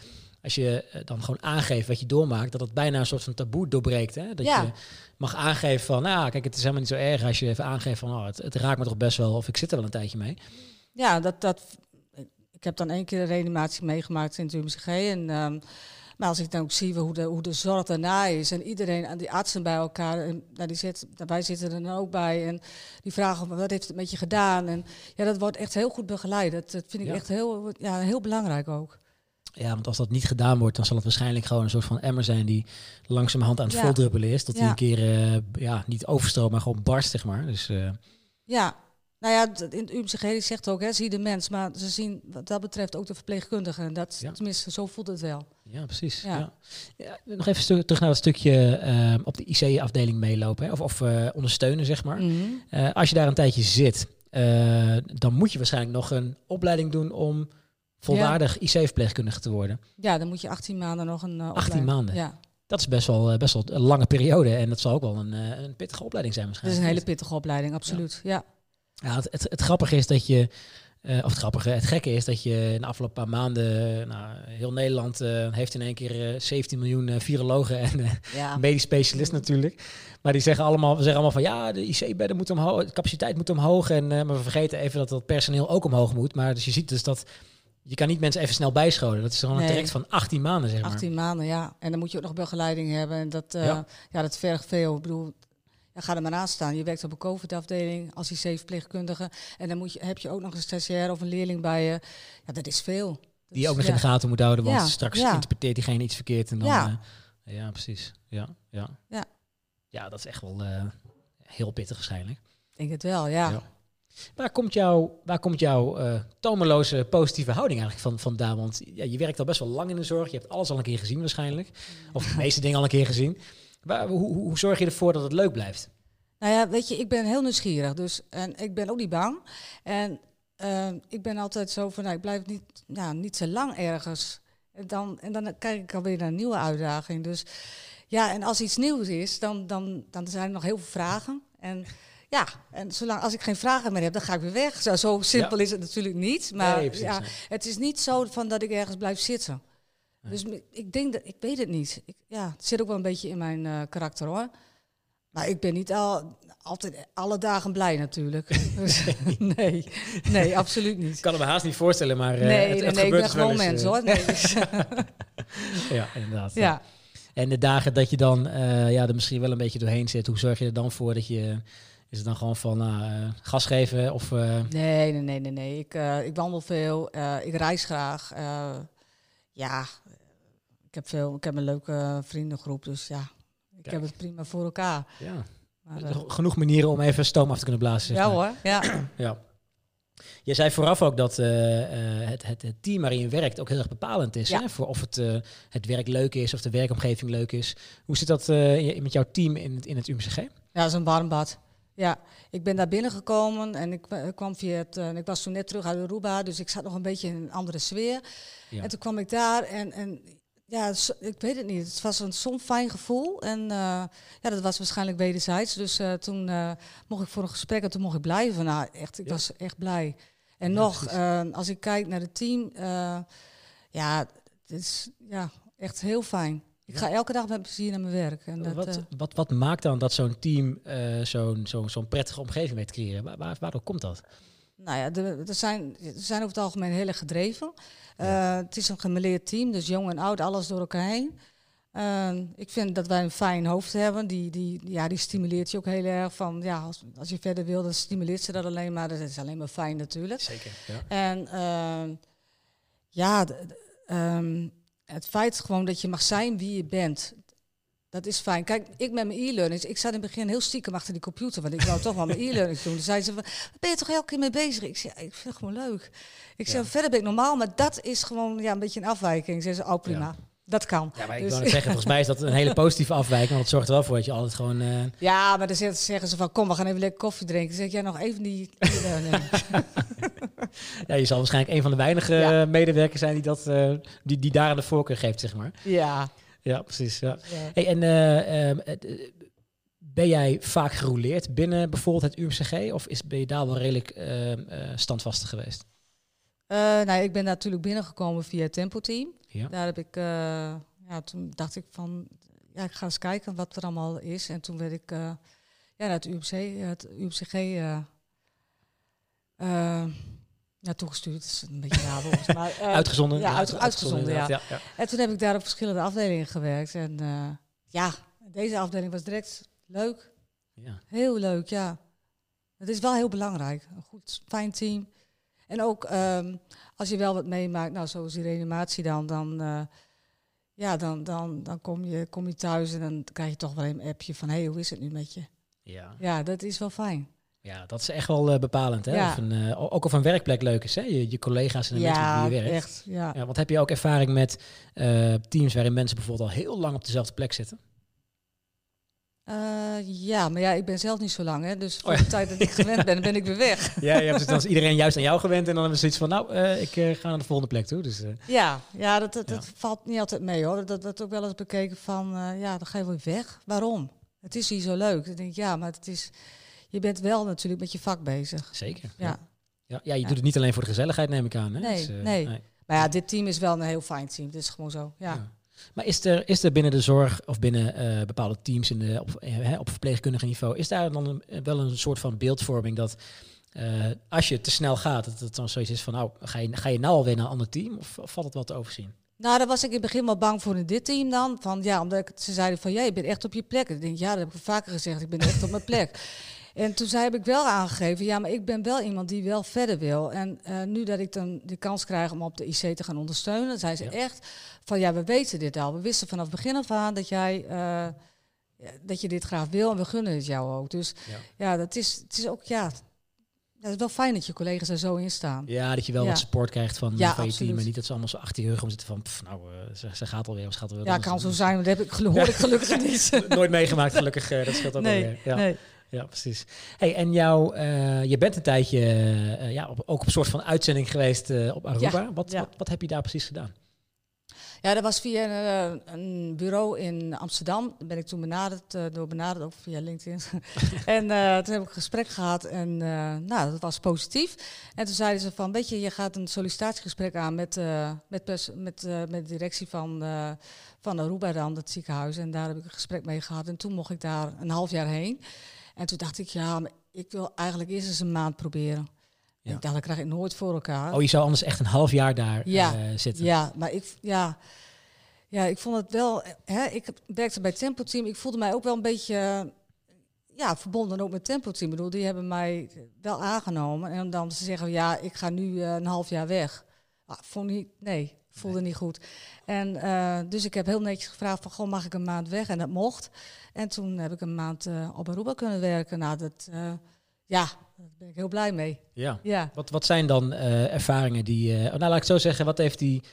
als je eh, dan gewoon aangeeft wat je doormaakt, dat het bijna een soort van taboe doorbreekt. Hè? Dat Ja. je mag aangeven van, nou, kijk, het is helemaal niet zo erg als je even aangeeft van, oh, het, het raakt me toch best wel, of ik zit er wel een tijdje mee. Ja, dat, dat, ik heb dan één keer een reanimatie meegemaakt in het UMCG. En, ehm, maar als ik dan ook zie hoe de, hoe de zorg daarna is en iedereen aan die artsen bij elkaar, en, nou, die zit, wij zitten er dan ook bij en die vragen wat heeft het met je gedaan. En ja, dat wordt echt heel goed begeleid. Dat, dat vind ik Ja. echt heel, ja, heel belangrijk ook. Ja, want als dat niet gedaan wordt, dan zal het waarschijnlijk gewoon een soort van emmer zijn die langzamerhand aan het Ja. voldruppelen is. Tot die Ja. een keer, eh, ja, niet overstroomt, maar gewoon barst, zeg maar. Dus eh, Ja, nou ja, in het UMCG die zegt ook, hè, zie de mens, maar ze zien wat dat betreft ook de verpleegkundige. En dat, Ja. tenminste, zo voelt het wel. Ja, precies. Ja. Ja. Nog even terug naar dat stukje eh, op de IC-afdeling meelopen. Hè? Of, of eh, ondersteunen, zeg maar. Mhm. Als je daar een tijdje zit, dan moet je waarschijnlijk nog een opleiding doen om volwaardig IC-verpleegkundige te worden. Ja, dan moet je 18 maanden nog een uh, 18 maanden? Ja, Dat is best wel, eh, best wel een lange periode. En dat zal ook wel een, eh, een pittige opleiding zijn dat is waarschijnlijk. een hele pittige opleiding, absoluut. Ja. Ja, het, het, het grappige is dat je, eh, of het grappige, het gekke is dat je in de afgelopen paar maanden, nou, heel Nederland eh, heeft in één keer eh, 17 miljoen eh, virologen en eh, Ja, medisch specialist natuurlijk. Maar die zeggen allemaal, we zeggen allemaal van ja, de IC-bedden moeten omhoog, de capaciteit moet omhoog. En, eh, maar we vergeten even dat dat personeel ook omhoog moet. Maar dus je ziet dus dat je kan niet mensen even snel bijscholen. Dat is gewoon een Nee. traject van 18 maanden, zeg maar. 18 maanden, ja. En dan moet je ook nog begeleiding hebben. En dat, eh, Ja. ja. dat vergt veel. Ik bedoel, ja, ga er maar aan staan. Je werkt op een COVID-afdeling als IC-verpleegkundige. En dan moet je, heb je ook nog een stagiair of een leerling bij je. Ja, dat is veel. Die ook nog ja. in de gaten moet houden, want straks interpreteert diegene iets verkeerd. En dan, Ja. eh, ja, precies. Ja, ja. Ja. ja, dat is echt wel eh, heel pittig waarschijnlijk. Ik denk het wel, ja. Waar komt jouw, waar komt eh, tomeloze positieve houding eigenlijk van, vandaan? Want ja, je werkt al best wel lang in de zorg. Je hebt alles al een keer gezien waarschijnlijk. Of de meeste dingen al een keer gezien. Waar, hoe, hoe, zorg je ervoor dat het leuk blijft? Nou ja, weet je, ik ben heel nieuwsgierig. Dus, en ik ben ook niet bang. En eh, ik ben altijd zo van, nou, ik blijf niet, ja, niet zo lang ergens. En dan, en dan kijk ik alweer naar een nieuwe uitdaging. Dus ja, en als iets nieuws is, dan, dan, dan zijn er nog heel veel vragen. En ja, en zolang als ik geen vragen meer heb, dan ga ik weer weg. Zo, zo simpel is het natuurlijk niet. Maar Nee, ja, nee. het is niet zo van dat ik ergens blijf zitten. Nee. Dus ik denk dat, ik weet het niet. Ik, ja, het zit ook wel een beetje in mijn eh, karakter hoor. Maar ik ben niet al, altijd alle dagen blij natuurlijk. Dus, nee, nee, absoluut niet. Ik kan het me haast niet voorstellen, maar eh, nee, het, nee, het nee, ik gebeurt ben dus gewoon mens eh. hoor. Nee, dus, Ja, inderdaad. ja. En de dagen dat je dan ja, er misschien wel een beetje doorheen zit, hoe zorg je er dan voor dat je... Is het dan gewoon van nou, eh, gas geven of... eh, Nee, nee, nee, nee, nee. Ik, eh, ik wandel veel. ik reis graag. ja, ik heb, veel, ik heb een leuke vriendengroep. Dus ja, ik Kijk. heb het prima voor elkaar. ja, Maar, genoeg manieren om even stoom af te kunnen blazen. ja maar. hoor, ja. Ja. Je zei vooraf ook dat het, het, het team waarin je werkt ook heel erg bepalend is. Ja. Hè? Voor of het, het werk leuk is, of de werkomgeving leuk is. Hoe zit dat met jouw team in het, in het UMCG? Ja, dat is een warm bad. Ja, ik ben daar binnengekomen en ik kwam via het. eh, ik was toen net terug uit Aruba, dus ik zat nog een beetje in een andere sfeer. Ja. En toen kwam ik daar en, en ja, ik weet het niet. Het was een zo'n fijn gevoel en eh, ja, dat was waarschijnlijk wederzijds. Dus eh, toen mocht ik voor een gesprek en toen mocht ik blijven. Nou, echt, ik Ja. was echt blij. En Ja, nog, als ik kijk naar het team, ja, het is ja, echt heel fijn. Ik ga elke dag met plezier naar mijn werk. En dat, wat, eh, wat, wat maakt dan dat zo'n team eh, zo'n prettige omgeving weet te creëren? Waar, waar- waardoor komt dat? Nou ja, er, zijn, er zijn over het algemeen heel erg gedreven. Eh, het is een gemeleerd team, dus jong en oud, alles door elkaar heen. Ik vind dat wij een fijn hoofd hebben. Die, die, ja, die stimuleert je ook heel erg. Van, ja, als, als je verder wil, dan stimuleert ze dat alleen maar. Dat is alleen maar fijn natuurlijk. Zeker. Ja. En ja, ehm, het feit gewoon dat je mag zijn wie je bent. Dat is fijn. Kijk, ik met mijn e-learnings, ik zat in het begin heel stiekem achter die computer, want ik wou toch wel mijn e-learnings doen. Toen zei ze ben je toch elke keer mee bezig? Ik zei, ik vind het gewoon leuk. Ik zei, Ja. verder ben ik normaal, maar dat is gewoon ja, een beetje een afwijking. Ze zei, oh prima, dat kan. Ja, maar ik Dus- zeggen, volgens mij is dat een hele positieve afwijking. Want het zorgt er wel voor dat je altijd gewoon... eh, Ja, maar dan zeggen- ze van, kom, we gaan even lekker koffie drinken. Dan zeg ja, nog even die. ja, je zal waarschijnlijk een van de weinige Ja. eh, medewerkers zijn die, dat, eh, die, die daar de voorkeur geeft, zeg maar. ja. Ja, precies. Ja. ja. Hey, en eh, ehm, eh, ben jij vaak gerouleerd binnen bijvoorbeeld het UMCG? Of is, ben je daar wel redelijk ehm, eh, standvastig geweest? Eh, nou, ik ben natuurlijk binnengekomen via het Tempo Team. Ja. Daar heb ik, eh, ja, toen dacht ik van, ja, ik ga eens kijken wat er allemaal is. En toen werd ik eh, ja, naar het UMC, het UMCG eh, eh, ja, toegestuurd. Is een beetje raar maar eh, uitgezonden? ja, uit- uitgezonden, ja. En toen heb ik daar op verschillende afdelingen gewerkt. En eh, ja, deze afdeling was direct leuk. Ja. Heel leuk, ja. Het is wel heel belangrijk. Een goed, fijn team. En ook ehm, als je wel wat meemaakt, nou zoals die reanimatie dan, dan, eh, ja, dan, dan, dan kom, je, kom je thuis en dan krijg je toch wel een appje van, hé, hey, hoe is het nu met je? Ja. Ja, dat is wel fijn. Ja, dat is echt wel eh, bepalend. Hè? Ja. Of een, eh, ook of een werkplek leuk is, hè? Je, je collega's en de mensen met Ja, wie je werkt. echt. Ja. Ja, want heb je ook ervaring met eh, teams waarin mensen bijvoorbeeld al heel lang op dezelfde plek zitten? Ja, maar ja, ik ben zelf niet zo lang, hè. Dus voor Oh de tijd dat ik gewend ben, ben ik weer weg. Ja, ja dan is iedereen juist aan jou gewend en dan hebben ze zoiets van, nou, ik ga naar de volgende plek toe. Dus, Ja, ja dat, dat, dat valt niet altijd mee hoor. Dat wordt ook wel eens bekeken van, ja, dan ga je weer weg. Waarom? Het is hier zo leuk. Dan denk ik, ja, maar het is, je bent wel natuurlijk met je vak bezig. Zeker. Ja. Ja, ja, je doet het niet alleen voor de gezelligheid, neem ik aan. Hè? Nee, Dus, eh, nee. Maar ja, dit team is wel een heel fijn team. Dit is gewoon zo. Ja. Maar is er, is er binnen de zorg of binnen eh, bepaalde teams in de, op, eh, op verpleegkundige niveau, is daar dan een, wel een soort van beeldvorming dat als je te snel gaat, dat het dan zoiets is van, nou, ga je, ga je nou alweer naar een ander team of, of valt het wel te overzien? Nou, daar was ik in het begin wel bang voor in dit team dan. Van, ja, omdat ik, ze zeiden van, ja, je bent echt op je plek. Ik denk, ja, dat heb ik vaker gezegd. Ik ben echt op mijn plek. En toen zei, heb ik wel aangegeven, ja, maar ik ben wel iemand die wel verder wil. En eh, nu dat ik dan de kans krijg om op de IC te gaan ondersteunen, zei ze Ja. echt van, ja, we weten dit al. We wisten vanaf het begin af aan dat jij, eh, dat je dit graag wil en we gunnen het jou ook. Dus Ja. ja, dat is, het is ook, ja, het is wel fijn dat je collega's er zo in staan. Ja, dat je wel Ja. wat support krijgt van, Ja, van je team en niet dat ze allemaal zo achter je rug om zitten van, pff, nou, eh, ze, ze gaat alweer, ze gaat alweer. Ja, kan zo zijn, dat heb ik, hoor ik gelukkig niet. Nooit meegemaakt, gelukkig. dat scheelt ook nee, alweer. Ja. nee. Ja, precies. Hey, en jou, eh, je bent een tijdje eh, ja, op, ook op een soort van uitzending geweest eh, op Aruba. Ja, wat, ja. Wat, wat heb je daar precies gedaan? Ja, dat was via een, een bureau in Amsterdam. Daar ben ik toen benaderd, door benaderd, ook via LinkedIn. en toen heb ik een gesprek gehad en nou, dat was positief. En toen zeiden ze van, weet je, je gaat een sollicitatiegesprek aan met, met, pers- met, met de directie van, van Aruba dan, het ziekenhuis. En daar heb ik een gesprek mee gehad. En toen mocht ik daar een half jaar heen. En toen dacht ik, ja, maar ik wil eigenlijk eerst eens een maand proberen. Ja. Ik dacht, dat krijg ik nooit voor elkaar. Oh, je zou anders echt een half jaar daar Ja, eh, zitten. Ja, maar ik, ja, ja, ik vond het wel. Hè, ik werkte bij Tempo Team. Ik voelde mij ook wel een beetje ja, verbonden ook met Tempo Team. Ik bedoel, die hebben mij wel aangenomen. En dan ze zeggen, ja, ik ga nu eh, een half jaar weg. Ah, vond niet, nee, voelde niet goed. En eh, dus ik heb heel netjes gevraagd van, goh, mag ik een maand weg? En dat mocht. En toen heb ik een maand eh, op Aruba kunnen werken. Nou, dat, eh, ja, daar ben ik heel blij mee. Ja. Ja. Wat, wat zijn dan ervaringen die... eh, nou, laat ik het zo zeggen. Wat heeft die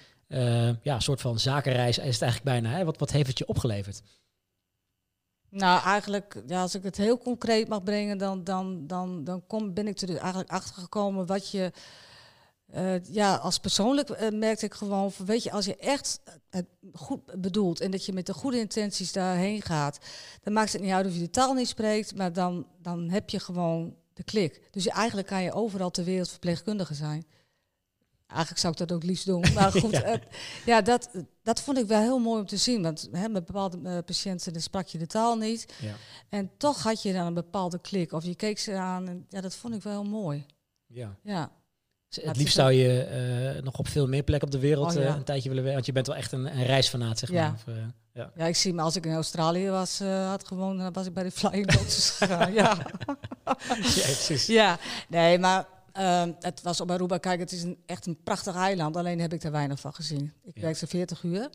ja, soort van zakenreis, is het eigenlijk bijna, hè? Wat, wat heeft het je opgeleverd? Nou, eigenlijk, ja, als ik het heel concreet mag brengen, dan, dan, dan, dan kom, ben ik er eigenlijk achter gekomen wat je. Eh, ja, als persoonlijk eh, merkte ik gewoon van, weet je, als je echt het goed bedoelt en dat je met de goede intenties daarheen gaat, dan maakt het niet uit of je de taal niet spreekt, maar dan, dan heb je gewoon de klik. Dus je, eigenlijk kan je overal ter wereld verpleegkundige zijn. Eigenlijk zou ik dat ook liefst doen. Maar goed, Ja. dat, dat vond ik wel heel mooi om te zien. Want hè, met bepaalde eh, patiënten dan sprak je de taal niet. Ja. En toch had je dan een bepaalde klik. Of je keek ze aan. En, ja, dat vond ik wel heel mooi. ja. Ja. Het het liefst zou je eh, nog op veel meer plekken op de wereld Oh, ja. eh, een tijdje willen werken. Want je bent wel echt een, een reisfanaat, zeg Ja. maar. Of, eh, ja. ja, ik zie me als ik in Australië was, had gewoond, dan was ik bij de Flying Doctors gegaan. Ja. ja, precies. ja, nee, maar ehm, het was op Aruba. Kijk, het is een, echt een prachtig eiland. Alleen heb ik er weinig van gezien. Ik Ja. werkte 40 uur.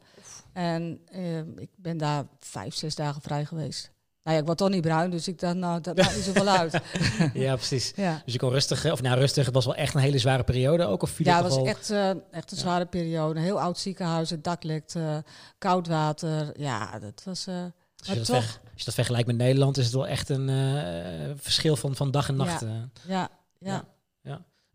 En ehm, ik ben daar vijf, zes dagen vrij geweest. Nou ja, ik word toch niet bruin, dus ik dacht, nou, dat maakt niet zoveel uit. ja, precies. Ja. Dus je kon rustig, eh, of nou rustig, het was wel echt een hele zware periode ook? Of viel Ja, het was echt, eh, echt een zware periode. Een heel oud ziekenhuis, het dak lekte, koud water. Ja, dat was... eh, Als je, dat toch- verg- als je dat vergelijkt met Nederland, is het wel echt een eh, verschil van, van dag en nacht. Ja. eh. ja, ja.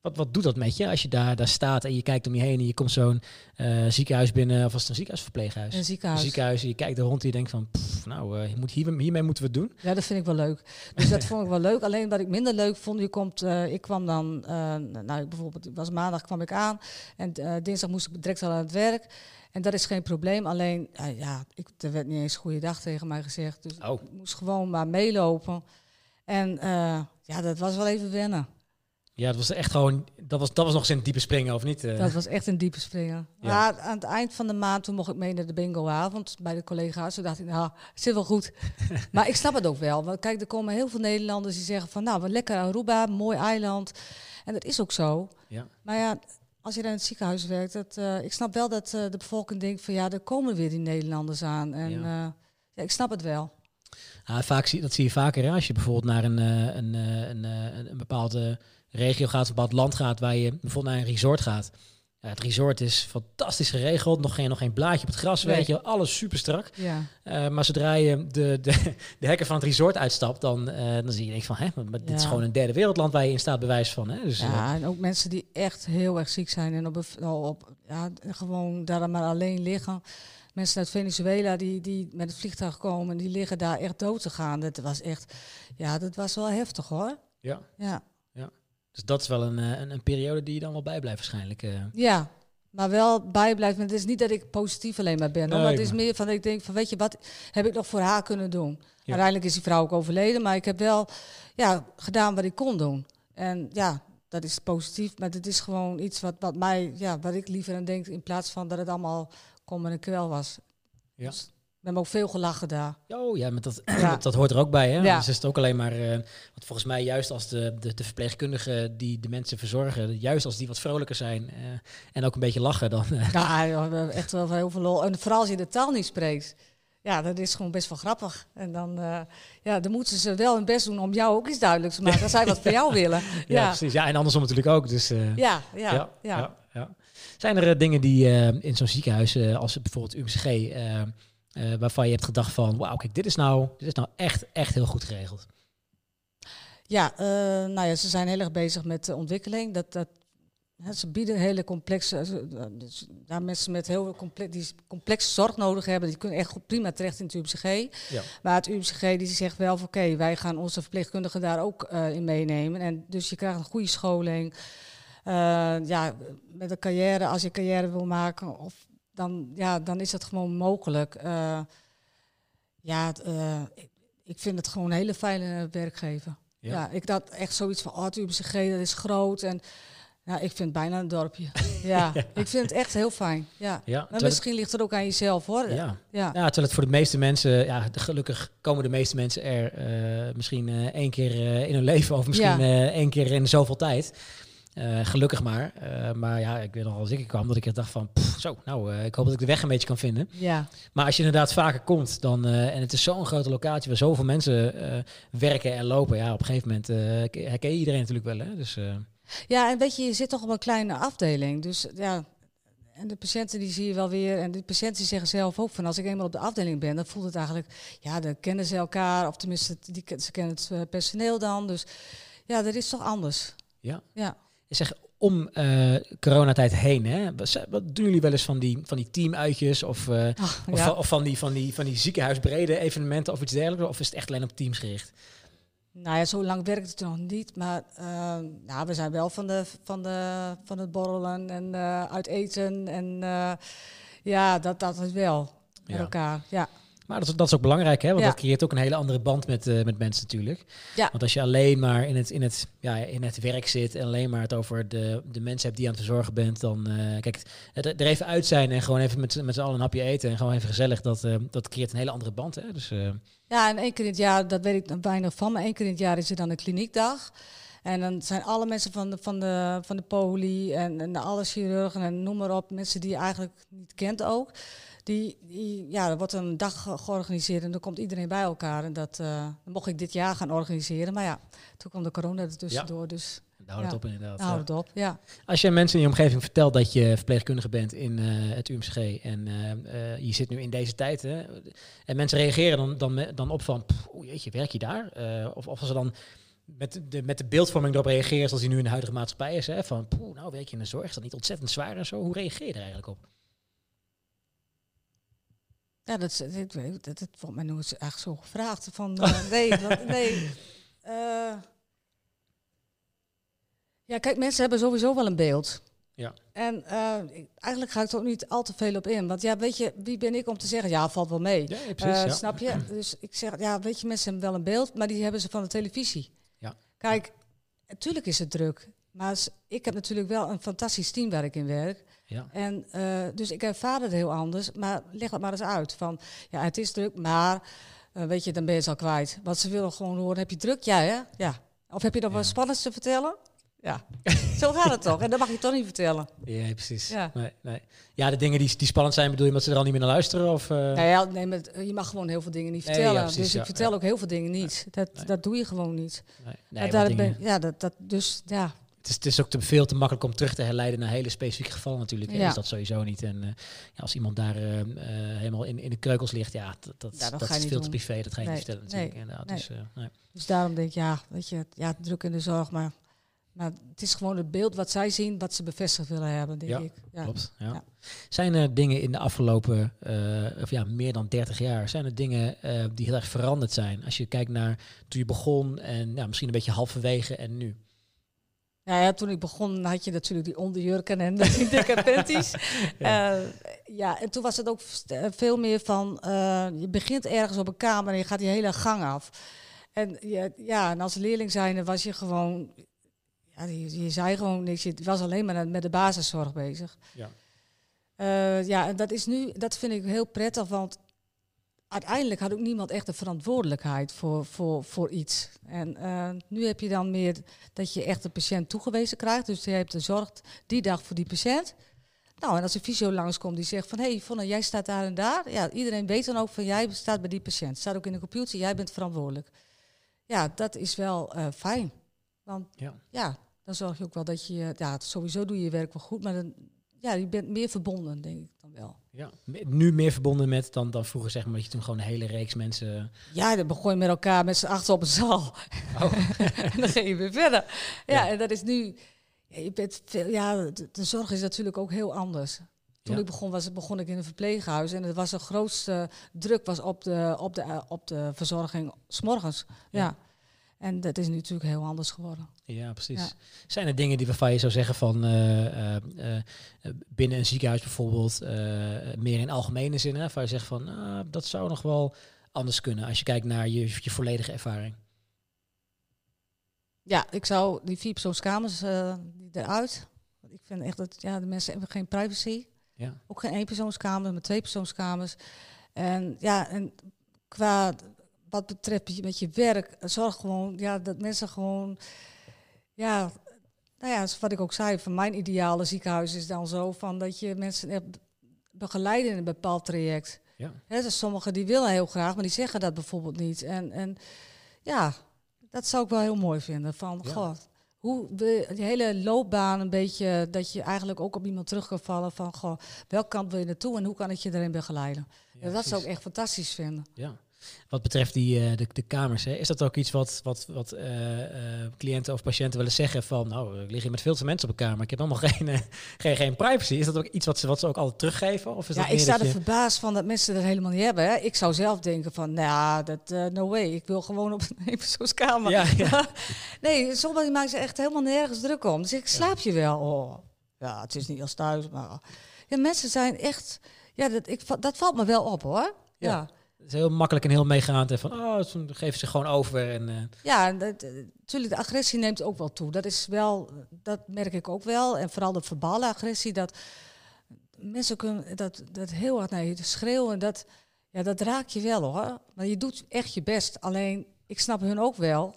Wat, wat doet dat met je als je daar, daar staat en je kijkt om je heen en je komt zo'n eh, ziekenhuis binnen, of was het een ziekenhuis of verpleeghuis? een ziekenhuis. ziekenhuis, en je kijkt er rond en je denkt van, pff, nou, eh, je moet hier, hiermee moeten we het doen. Ja, dat vind ik wel leuk. Dus dat vond ik wel leuk. Alleen wat ik minder leuk vond, je komt, eh, ik kwam dan, nou ik bijvoorbeeld, was maandag kwam ik aan en dinsdag moest ik direct al aan het werk. En dat is geen probleem. Alleen, ja, ik, er werd niet eens goeiedag tegen mij gezegd. Dus Oh. ik moest gewoon maar meelopen. En ja, dat was wel even wennen. Ja, dat was echt gewoon, dat was, dat was nog eens een diepe springen, of niet? eh? Dat was echt een diepe springen. Ja. Maar aan het eind van de maand, toen mocht ik mee naar de bingoavond bij de collega's. Toen dacht ik, nou, het zit wel goed. maar ik snap het ook wel. Want kijk, er komen heel veel Nederlanders die zeggen van, nou, wat lekker Aruba, mooi eiland. En dat is ook zo. Ja. Maar ja, als je daar in het ziekenhuis werkt, dat, eh, ik snap wel dat eh, de bevolking denkt van, ja, er komen weer die Nederlanders aan. En Ja. ja, ja ik snap het wel. Ah, vaak zie, dat zie je vaker hè? als je bijvoorbeeld naar een, eh, een, eh, een, eh, een, een bepaalde regio gaat, een bepaald land gaat, waar je bijvoorbeeld naar een resort gaat. Ja, het resort is fantastisch geregeld, nog geen, nog geen blaadje op het gras, Nee. weet je, alles super strak. Ja, Eh, maar zodra je de, de, de hekken van het resort uitstapt, dan, eh, dan zie je denk van, hè, maar, dit is gewoon een derde wereldland waar je in staat bewijs van. Hè? Dus, eh, ja en ook mensen die echt heel erg ziek zijn en op, een- op ja, gewoon daar maar alleen liggen. mensen uit Venezuela die, die met het vliegtuig komen, die liggen daar echt dood te gaan. Dat was echt, ja, dat was wel heftig hoor. Ja. Ja, Dus dat is wel een, eh, een, een periode die je dan wel bijblijft waarschijnlijk. eh. ja. maar wel bijblijven. Het is niet dat ik positief alleen maar ben, Nee, maar het is maar- meer van, ik denk van, weet je wat, heb ik nog voor haar kunnen doen? Uiteindelijk is die vrouw ook overleden, maar ik heb wel ja, gedaan wat ik kon doen. En ja, dat is positief, maar het is gewoon iets wat, wat mij, ja, wat ik liever aan denk, in plaats van dat het allemaal kom en kwel was. Ja. Dus we hebben ook veel gelachen daar. Oh ja, maar dat, Ja. dat, dat hoort er ook bij. Hè? Ja. Dus is het ook alleen maar. eh want volgens mij, juist als de, de, de verpleegkundigen die de mensen verzorgen, juist als die wat vrolijker zijn eh, en ook een beetje lachen, dan. eh, Ja, joh, we hebben echt wel heel veel lol. En vooral als je de taal niet spreekt. Ja, dat is gewoon best wel grappig. En dan, ja, dan moeten ze wel hun best doen om jou ook iets duidelijk te maken. Als zij wat van jou willen. ja, Ja, precies. Ja, en andersom natuurlijk ook. Dus, ja, ja. ja, ja. Zijn er dingen die in zo'n ziekenhuis, als bijvoorbeeld UMCG, eh, eh, waarvan je hebt gedacht van, wauw, kijk, dit is nou, dit is nou echt, echt heel goed geregeld. Ja, eh, nou ja, ze zijn heel erg bezig met de ontwikkeling. Dat, dat, hè, ze bieden hele complexe, ze- dus, mensen met heel comple die complexe zorg nodig hebben, die kunnen echt goed prima terecht in het UMCG. Ja. Maar het UMCG die zegt wel van oké, wij gaan onze verpleegkundigen daar ook eh, in meenemen. En dus je krijgt een goede scholing. Eh, ja, met een carrière, als je carrière wil maken, of dan, ja, dan is dat gewoon mogelijk. Eh, ja, eh, ik, ik vind het gewoon een hele fijne werkgever. Ja. Ja. ik dacht echt zoiets van, oh, het dat is groot. En ja, ik vind het bijna een dorpje. ja, ik vind het echt heel fijn. Ja. Ja, misschien ligt het ook aan jezelf, hoor. ja. Ja. Terwijl het voor de meeste mensen, ja, gelukkig komen de meeste mensen er eh, misschien één keer in hun leven of misschien één keer in zoveel tijd. Eh, gelukkig maar. Eh, maar ja, ik weet nog als ik kwam dat ik dacht van, pff, zo, nou, eh, ik hoop dat ik de weg een beetje kan vinden. ja. Maar als je inderdaad vaker komt, dan, en het is zo'n grote locatie waar zoveel mensen werken en lopen, ja, op een gegeven moment herken je iedereen natuurlijk wel, hè? Dus Ja, en weet je, je zit toch op een kleine afdeling. Dus ja, en de patiënten die zie je wel weer. En de patiënten zeggen zelf ook van als ik eenmaal op de afdeling ben, dan voelt het eigenlijk, ja, dan kennen ze elkaar. Of tenminste, die, ze kennen het personeel dan. Dus ja, dat is toch anders. Ja. Ja. Zeg, om eh, coronatijd heen, hè? Wat, wat doen jullie wel eens van die, van die teamuitjes of, eh, of, van, of van, die, van, die, van die ziekenhuisbrede evenementen of iets dergelijks? Of is het echt alleen op teams gericht? Nou ja, zo lang werkt het nog niet. Maar ja, we zijn wel van, de, van, de, van het borrelen en uit eten. En ja, dat, dat is wel met elkaar. Ja. Maar dat, is- dat is ook belangrijk, hè? Want Ja. dat creëert ook een hele andere band met, eh, met mensen natuurlijk. Ja. Want als je alleen maar in het, in, het, ja, in het werk zit en alleen maar het over de, de mensen hebt die je aan het verzorgen bent, dan eh, kijk, het, er even uit zijn en gewoon even met, z'n- met z'n allen een hapje eten en gewoon even gezellig, dat, eh, dat creëert een hele andere band. Hè? Dus Ja, en één keer in het jaar, dat weet ik weinig van, maar één keer in het jaar is er dan een kliniekdag. En dan zijn alle mensen van de, van de, van de poli en, en alle chirurgen en noem maar op, mensen die je eigenlijk niet kent ook. Die, die, ja, er wordt een dag ge- georganiseerd en dan komt iedereen bij elkaar. En dat eh, mocht ik dit jaar gaan organiseren. Maar ja, toen kwam de corona er tussendoor, dus dan houdt het Ja. op inderdaad. hou ja. het op. Ja. Als je mensen in je omgeving vertelt dat je verpleegkundige bent in eh, het UMCG en eh, eh, je zit nu in deze tijd, hè, en mensen reageren dan, dan, dan op van, "Pff, oeh, jeetje, werk je daar? Eh, of, of als ze dan met de, met de beeldvorming erop reageren zoals die nu in de huidige maatschappij is, hè, van, poeh, nou werk je in de zorg, is dat niet ontzettend zwaar en zo? Hoe reageer je er eigenlijk op? Ja, dat, weet- dat, dat wordt mij nooit echt zo gevraagd. Van, eh, nee, wat- nee. Eh, ja, kijk, mensen hebben sowieso wel een beeld. Ja. En eh, eigenlijk ga ik er ook niet al te veel op in. Want ja, weet je, wie ben ik om te zeggen, ja, valt wel mee. Ja, Snap je? Dus ik zeg, ja, weet je, mensen hebben wel een beeld, maar die hebben ze van de televisie. Ja. Kijk, natuurlijk is het druk. Maar ik heb natuurlijk wel een fantastisch team waar ik in werk. Ja. En eh, dus ik ervaar het heel anders. Maar leg het maar eens uit. Van ja, het is druk, maar eh, weet je, dan ben je het al kwijt. Want ze willen gewoon horen, heb je druk? Ja, hè? Ja. Of heb je nog Ja. wat spannends te vertellen? Ja. Zo gaat het toch? En dat mag je toch niet vertellen. Ja, precies. Ja. Nee, nee. ja, de dingen die, die spannend zijn, bedoel je omdat ze er al niet meer naar luisteren? Of? Nou ja, nee, maar je mag gewoon heel veel dingen niet Nee, vertellen. ja, precies, dus ik vertel ook heel veel dingen niet. Dat, dat doe je gewoon niet. nee, dingen- ben, ja, dat, dat, dus ja. Het is, het is ook te veel te makkelijk om terug te herleiden naar hele specifieke gevallen natuurlijk. Ja. Dus dat sowieso niet. En eh, ja, als iemand daar eh, eh, helemaal in, in de kreukels ligt, ja, dat, dat, Ja, dat dat ga je is veel te privé. Dat ga je Nee, niet vertellen natuurlijk. nee, inderdaad. nee. Dus, nee. Dus daarom denk ik, ja, weet je, ja, druk in de zorg, maar Maar het is gewoon het beeld wat zij zien, wat ze bevestigd willen hebben, denk ik. Ja. Klopt. Zijn er dingen in de afgelopen, of ja, meer dan 30 jaar, zijn er dingen die heel erg veranderd zijn? Als je kijkt naar toen je begon en misschien een beetje halverwege en nu. Ja, ja, toen ik begon had je natuurlijk die onderjurken en die dikke panties. Ja. ja. ja, en toen was het ook eh, veel meer van, eh, je begint ergens op een kamer en je gaat die hele gang af. En je, ja, en als leerling zijnde was je gewoon, ja, je, je zei gewoon niks. Je was alleen maar met de basiszorg bezig. Ja. Eh, ja, en dat is nu, dat vind ik heel prettig, want uiteindelijk had ook niemand echt de verantwoordelijkheid voor, voor, voor iets. En eh, nu heb je dan meer dat je echt de patiënt toegewezen krijgt. Dus je hebt de zorg die dag voor die patiënt. Nou, en als een fysio langskomt die zegt van... hé, hey, jij staat daar en daar. Ja, iedereen weet dan ook van jij staat bij die patiënt. Staat ook in de computer, jij bent verantwoordelijk. Ja, dat is wel eh, fijn. Want Ja. ja, dan zorg je ook wel dat je... Ja, sowieso doe je je werk wel goed, maar dan, ja, je bent meer verbonden, denk ik dan wel. Ja. Nu meer verbonden met dan, dan vroeger, zeg maar, dat je toen gewoon een hele reeks mensen... Ja, dan begon je met elkaar met z'n achter op een zaal. en dan ging je weer verder. Ja, Ja. en dat is nu... Ja, je bent veel, ja, de, de zorg is natuurlijk ook heel anders. Toen Ja. ik begon, was, begon ik in een verpleeghuis. En het was de grootste druk was op de, op de, op de verzorging s'morgens. Ja. En dat is nu natuurlijk heel anders geworden. Ja, precies. Ja. Zijn er dingen die waarvan je zou zeggen van eh, eh, eh, binnen een ziekenhuis bijvoorbeeld, meer in algemene zin, hè, waarvan je zegt van ah, dat zou nog wel anders kunnen als je kijkt naar je, je volledige ervaring? Ja, ik zou die vierpersoonskamers eh die eruit. Ik vind echt dat ja, de mensen hebben geen privacy. Ja. Ook geen eenpersoonskamers, maar tweepersoonskamers. En ja, en qua wat betreft met je werk, zorg gewoon ja, dat mensen gewoon. Ja, nou ja, wat ik ook zei, van mijn ideale ziekenhuis is dan zo van dat je mensen echt begeleidt in een bepaald traject. Ja. Hè, dus sommigen die willen heel graag, maar die zeggen dat bijvoorbeeld niet. En, en ja, dat zou ik wel heel mooi vinden. Van, Ja. goh, hoe we die hele loopbaan een beetje, dat je eigenlijk ook op iemand terug kan vallen van, goh, welke kant wil je naartoe en hoe kan ik je erin begeleiden? Ja, dat zou ik echt fantastisch vinden. Ja. Wat betreft die, eh, de, de kamers, hè, is dat ook iets wat, wat, wat eh, eh, cliënten of patiënten willen zeggen van, nou, ik lig hier met veel te mensen op een kamer, ik heb allemaal geen, geen, geen privacy. Is dat ook iets wat ze, wat ze ook altijd teruggeven? Of is Ja, dat ik sta er je- verbaasd van dat mensen dat helemaal niet hebben. Hè. Ik zou zelf denken van, nou, dat no way. Ik wil gewoon op een eenpersoonskamer. Ja, ja. nee, sommigen maken zich echt helemaal nergens druk om. Dus ik slaap je wel. Oh, ja, het is niet als thuis, maar... Ja, mensen zijn echt... Ja, dat, ik, dat valt me wel op, hoor. Ja. Ja, Het heel makkelijk en heel meegaand en van, oh, toen geven ze gewoon over en... eh, ja dat, eh, natuurlijk, de agressie neemt ook wel toe. Dat is wel... Dat merk ik ook wel. En vooral de verbale agressie, dat... Mensen kunnen dat, dat heel hard naar je schreeuwen. Dat, ja, dat raakt je wel, hoor. Maar je doet echt je best. Alleen, ik snap hun ook wel...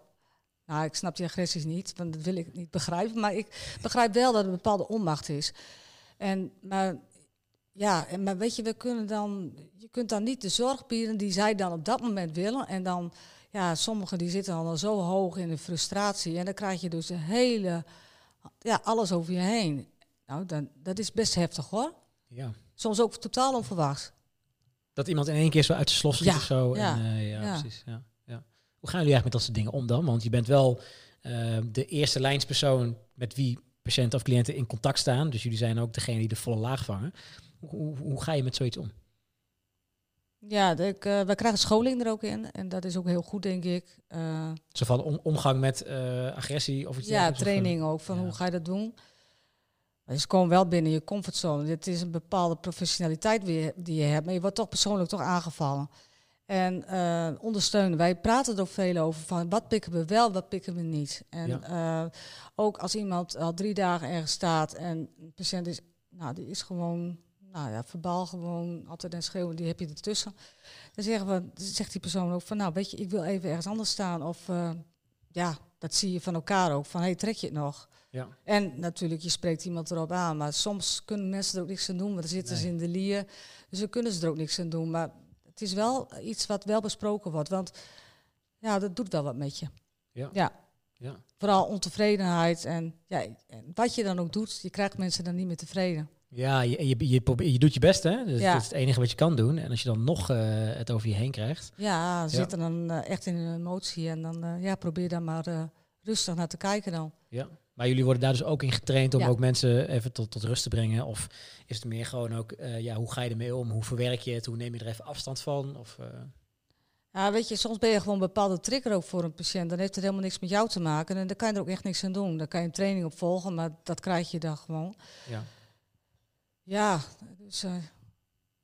Nou, ik snap die agressies niet, want dat wil ik niet begrijpen. Maar ik begrijp wel dat er een bepaalde onmacht is. En, maar ja, en, maar weet je, we kunnen dan, je kunt dan niet de zorg bieden die zij dan op dat moment willen. En dan, ja, sommigen die zitten dan al zo hoog in de frustratie. En dan krijg je dus de hele, ja, alles over je heen. Nou, dan, dat is best heftig hoor. ja. Soms ook totaal onverwachts. Dat iemand in één keer zo uit zijn slof schiet Ja, of zo. ja, en, eh, ja, ja. precies. Ja, ja. Hoe gaan jullie eigenlijk met dat soort dingen om dan? Want je bent wel eh, de eerste lijnspersoon met wie patiënten of cliënten in contact staan. Dus jullie zijn ook degene die de volle laag vangen. Hoe, hoe, ga je met zoiets om? Ja, de, ik, eh, wij krijgen scholing er ook in. En dat is ook heel goed, denk ik. Eh, Zo van om, omgang met eh, agressie of iets Ja, dergelijks, of, training ook, van ja. hoe ga je dat doen. Maar ze komen wel binnen je comfortzone. Het is een bepaalde professionaliteit die, die je hebt, maar je wordt toch persoonlijk toch aangevallen. En ondersteunen. Wij praten er ook veel over van wat pikken we wel, wat pikken we niet. En ook als iemand al drie dagen ergens staat en een patiënt is, nou, die is gewoon, nou ja, verbaal gewoon altijd en schreeuwen, die heb je ertussen. Dan zeggen we, zegt die persoon ook van, nou, weet je, ik wil even ergens anders staan. Of eh, ja, dat zie je van elkaar ook. Van, hey, trek je het nog? Ja. En natuurlijk, je spreekt iemand erop aan. Maar soms kunnen mensen er ook niks aan doen. Want dan zitten ze in de lier. Dus dan kunnen ze er ook niks aan doen. Maar het is wel iets wat wel besproken wordt. Want ja, dat doet wel wat met je. Ja. Ja. Ja. Vooral ontevredenheid. En, ja, en wat je dan ook doet, je krijgt mensen dan niet meer tevreden. Ja, je, je, je, probeert- je doet je best, hè? Dus Ja. dat is het enige wat je kan doen. En als je dan nog eh, het over je heen krijgt. Ja, ze zitten dan eh, echt in een emotie. En dan eh, ja, probeer daar maar rustig naar te kijken dan. Ja. Maar jullie worden daar dus ook in getraind om Ja. ook mensen even tot, tot rust te brengen? Of is het meer gewoon ook, ja, hoe ga je ermee om? Hoe verwerk je het? Hoe neem je er even afstand van? Of, Ja, weet je, soms ben je gewoon een bepaalde trigger ook voor een patiënt. Dan heeft het helemaal niks met jou te maken. En dan kan je er ook echt niks aan doen. Dan kan je een training op volgen, maar dat krijg je dan gewoon. ja. Ja, dus, eh,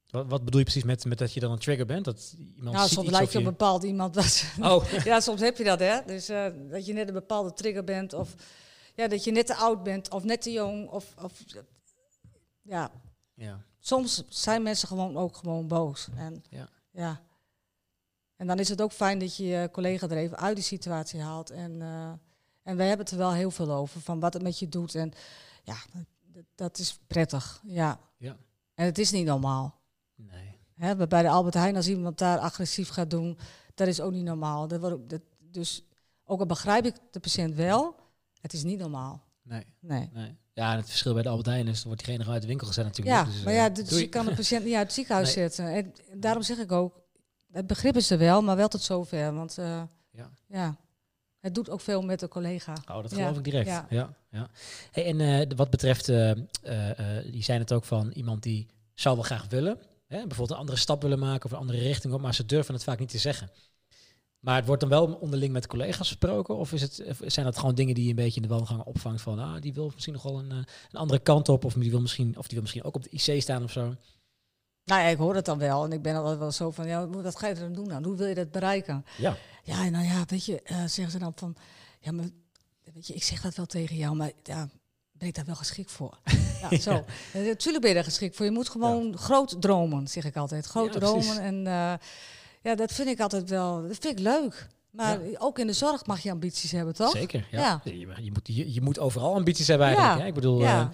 wat, wat bedoel je precies met, met dat je dan een trigger bent? Dat iemand nou, ziet soms lijkt je op een bepaald iemand. Dat, Oh, ja, soms heb je dat, hè. Dus eh, dat je net een bepaalde trigger bent. Of ja, dat je net te oud bent of net te jong. Of, of ja, ja. soms zijn mensen gewoon ook gewoon boos. En, Ja. ja. en dan is het ook fijn dat je je collega er even uit die situatie haalt. En, eh, en wij hebben het er wel heel veel over, van wat het met je doet. En ja, dat, dat is prettig, ja. Ja. En het is niet normaal. Nee. Hè, bij de Albert Heijn, als iemand daar agressief gaat doen, dat is ook niet normaal. Dat wordt dat, dus ook al begrijp ik de patiënt wel, het is niet normaal. Nee. Nee. nee. Ja, en het verschil bij de Albert Heijn is, dan wordt diegene uit de winkel gezet natuurlijk. Ja, Dus, maar eh, ja, dus doei. je kan de patiënt niet uit het ziekenhuis Nee. zetten. En daarom zeg ik ook, het begrip is er wel, maar wel tot zover. Want eh, Ja. ja, het doet ook veel met de collega. Oh, dat Ja, geloof ik direct. Ja. ja. Ja, Hey, en eh, wat betreft, eh eh eh, die zijn het ook van iemand die zou wel graag willen. Hè, bijvoorbeeld een andere stap willen maken of een andere richting op, maar ze durven het vaak niet te zeggen. Maar het wordt dan wel onderling met collega's gesproken? Of is het, zijn dat gewoon dingen die je een beetje in de wandelgangen opvangt van, ah, die wil misschien nog wel een, een andere kant op, of die wil misschien, of die wil misschien ook op de IC staan of zo? Nou ja, ik hoor het dan wel. En ik ben altijd wel zo van, ja, wat ga je er dan doen dan? Hoe wil je dat bereiken? Ja. Ja, nou ja, weet je, eh, zeggen ze dan van, ja, maar weet je, ik zeg dat wel tegen jou, maar ja, ben ik daar wel geschikt voor? ja, zo. Eh, Natuurlijk ben je daar geschikt voor. Je moet gewoon groot dromen, zeg ik altijd. Groot Ja, dromen. En eh, ja, dat vind ik altijd wel, dat vind ik leuk. Maar ook in de zorg mag je ambities hebben, toch? Zeker, ja. Je, je moet, je, je moet overal ambities hebben eigenlijk. Ja. Hè? Ik bedoel, Ja.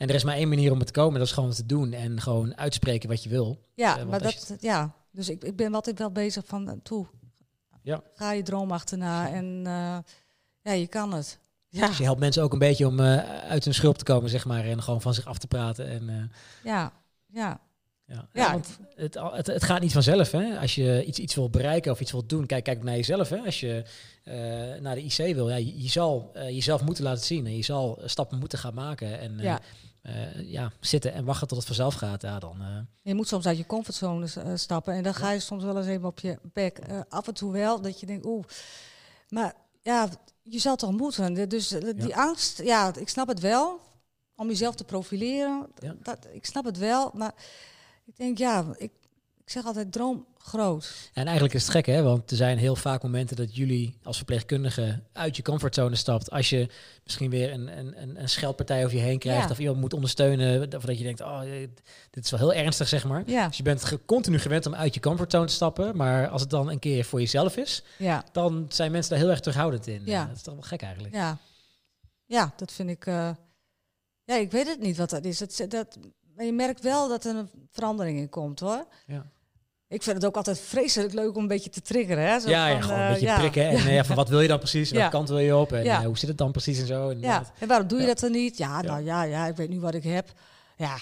En er is maar één manier om het te komen, dat is gewoon te doen en gewoon uitspreken wat je wil. Ja, Eh, maar dat, ja. Dus ik, ik ben altijd wel bezig van, eh, toe, Ja. ga je droom achterna en eh, ja, je kan het. Ja, Dus je helpt mensen ook een beetje om uit hun schulp te komen, zeg maar, en gewoon van zich af te praten. En, ja, ja. ja. Ja. want het, het, het gaat niet vanzelf. Hè? Als je iets, iets wil bereiken of iets wil doen, kijk, kijk naar jezelf. Hè? Als je naar de IC wil, ja, je, je zal jezelf moeten laten zien en je zal stappen moeten gaan maken. En Ja. Eh, ja, zitten en wachten tot het vanzelf gaat, ja, dan... eh, Je moet soms uit je comfortzone eh, stappen en dan ga je soms wel eens even op je bek. Af en toe wel, dat je denkt, oeh. Maar ja, je zal toch moeten. Dus die angst, ja, ik snap het wel. Om jezelf te profileren, dat, ik snap het wel. Maar ik denk, ja, ik, ik zeg altijd droom groot. En eigenlijk is het gek, hè? Want er zijn heel vaak momenten dat jullie als verpleegkundige uit je comfortzone stapt. Als je misschien weer een, een, een, scheldpartij over je heen krijgt. Ja. Of iemand moet ondersteunen. Of dat je denkt, oh, eh, dit is wel heel ernstig, zeg maar. Ja, Dus je bent ge- continu gewend om uit je comfortzone te stappen. Maar als het dan een keer voor jezelf is, ja, dan zijn mensen daar heel erg terughoudend in. Ja. Dat is toch wel gek eigenlijk. ja. Ja, dat vind ik... eh, ja, ik weet het niet wat dat is. Dat, dat, maar je merkt wel dat er een verandering in komt, hoor. Ja. Ik vind het ook altijd vreselijk leuk om een beetje te triggeren. Hè? Zo Ja, ja, van, gewoon een eh, beetje ja. prikken. En eh, ja, van wat wil je dan precies? Welke kant wil je op? En eh, hoe zit het dan precies en zo? En, Ja, en waarom doe je dat dan niet? Ja, nou ja, ja, ik weet nu wat ik heb. Ja,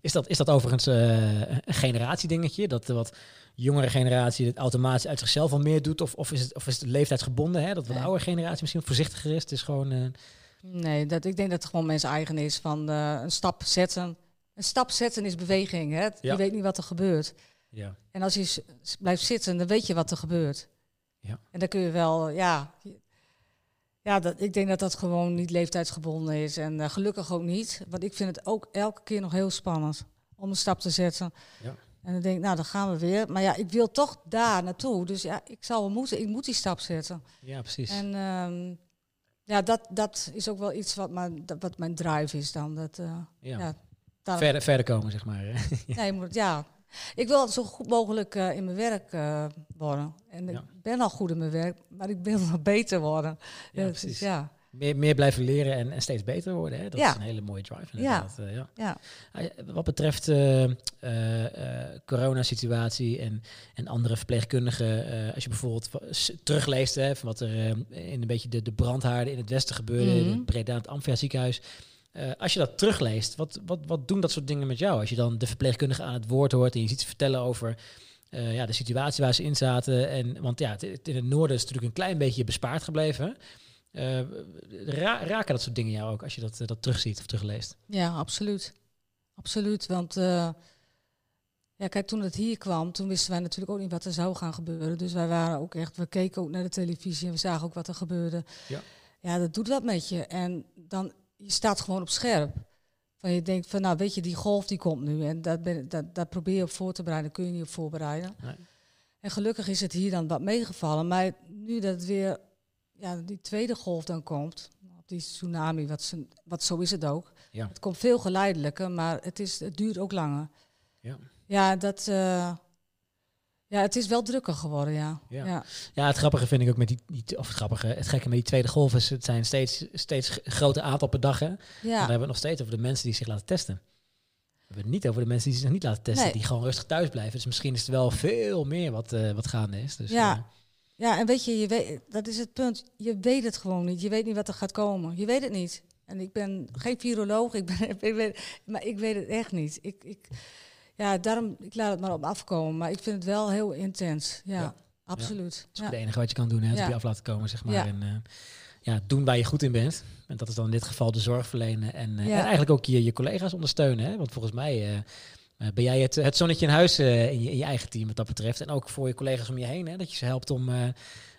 Is dat, is dat overigens eh, een generatiedingetje? Dat de wat jongere generatie het automatisch uit zichzelf al meer doet? Of, of, is, het, of is het leeftijdsgebonden? Hè? Dat de Nee. oudere generatie misschien wat voorzichtiger is? Het is gewoon... nee, dat, ik denk dat het gewoon mensen eigen is van een stap zetten. Een stap zetten is beweging. Hè? Je weet niet wat er gebeurt. Ja. En als je blijft zitten, dan weet je wat er gebeurt. Ja. En dan kun je wel, ja... Ja, dat, ik denk dat dat gewoon niet leeftijdsgebonden is. En eh, gelukkig ook niet. Want ik vind het ook elke keer nog heel spannend om een stap te zetten. Ja. En dan denk ik, nou, dan gaan we weer. Maar ja, ik wil toch daar naartoe. Dus ja, ik zal wel moeten. Ik moet die stap zetten. ja, precies. En ehm, ja, dat, dat is ook wel iets wat mijn, wat mijn drive is dan. Dat, eh, ja. ja, daar- verder, verder komen, zeg maar. hè? Nee, je moet, ja. Ik wil zo goed mogelijk eh, in mijn werk eh, worden. En Ja. ik ben al goed in mijn werk, maar ik wil nog beter worden. ja, Dus, precies. ja, Meer, meer blijven leren en, en steeds beter worden. Hè? Dat Ja. is een hele mooie drive inderdaad. eh, ja. ja. Ah, ja, Wat betreft eh eh, eh, coronasituatie en, en andere verpleegkundigen, eh, als je bijvoorbeeld terugleest hè, van wat er eh, in een beetje de, de brandhaarden in het westen gebeurde, Mhm. in Breda, het Amphia ziekenhuis. Eh, als je dat terugleest, wat, wat, wat doen dat soort dingen met jou? Als je dan de verpleegkundige aan het woord hoort en je ziet ze vertellen over eh, ja, de situatie waar ze in zaten. En, want ja, het, het in het noorden is natuurlijk een klein beetje bespaard gebleven. Eh, ra- raken dat soort dingen jou ook als je dat, dat terugziet of terugleest? Ja, absoluut. Absoluut. Want ja, kijk, toen het hier kwam, toen wisten wij natuurlijk ook niet wat er zou gaan gebeuren. Dus wij waren ook echt, we keken ook naar de televisie en we zagen ook wat er gebeurde. Ja. Ja, dat doet wat met je. En dan, je staat gewoon op scherp. Van je denkt van, nou weet je, die golf die komt nu. En dat ben, dat, daar probeer je op voor te bereiden, daar kun je niet op voorbereiden. Nee. En gelukkig is het hier dan wat meegevallen. Maar nu dat het weer, ja, die tweede golf dan komt, op die tsunami, wat, wat zo is het ook. Ja. Het komt veel geleidelijker, maar het, is, het duurt ook langer. Ja. Ja, dat, eh, ja, het is wel drukker geworden, ja. Ja. ja. Ja, het grappige vind ik ook met die, die of het grappige, het gekke met die tweede golf is, het zijn steeds, steeds grote aantal per dag. Hè? En dan ja. hebben we het nog steeds over de mensen die zich laten testen. We hebben het niet over de mensen die zich niet laten testen, Nee. die gewoon rustig thuis blijven. Dus misschien is het wel veel meer wat, eh, wat gaande is. Dus, Ja. eh, Ja, en weet je, je weet, dat is het punt. Je weet het gewoon niet. Je weet niet wat er gaat komen. Je weet het niet. En ik ben geen viroloog, ik ben, ik weet, maar ik weet het echt niet. Ik, ik, ja, daarom, ik laat het maar op afkomen. Maar ik vind het wel heel intens. Ja, Ja. absoluut. Dat is Ja. ook het enige wat je kan doen, hè? Op je af laten komen, zeg maar. Ja. En eh, ja, doen waar je goed in bent. En dat is dan in dit geval de zorg verlenen. En, eh, en eigenlijk ook je, je collega's ondersteunen. Hè? Want volgens mij eh, ben jij het, het zonnetje in huis in, je, in je eigen team wat dat betreft. En ook voor je collega's om je heen. Hè? Dat je ze helpt om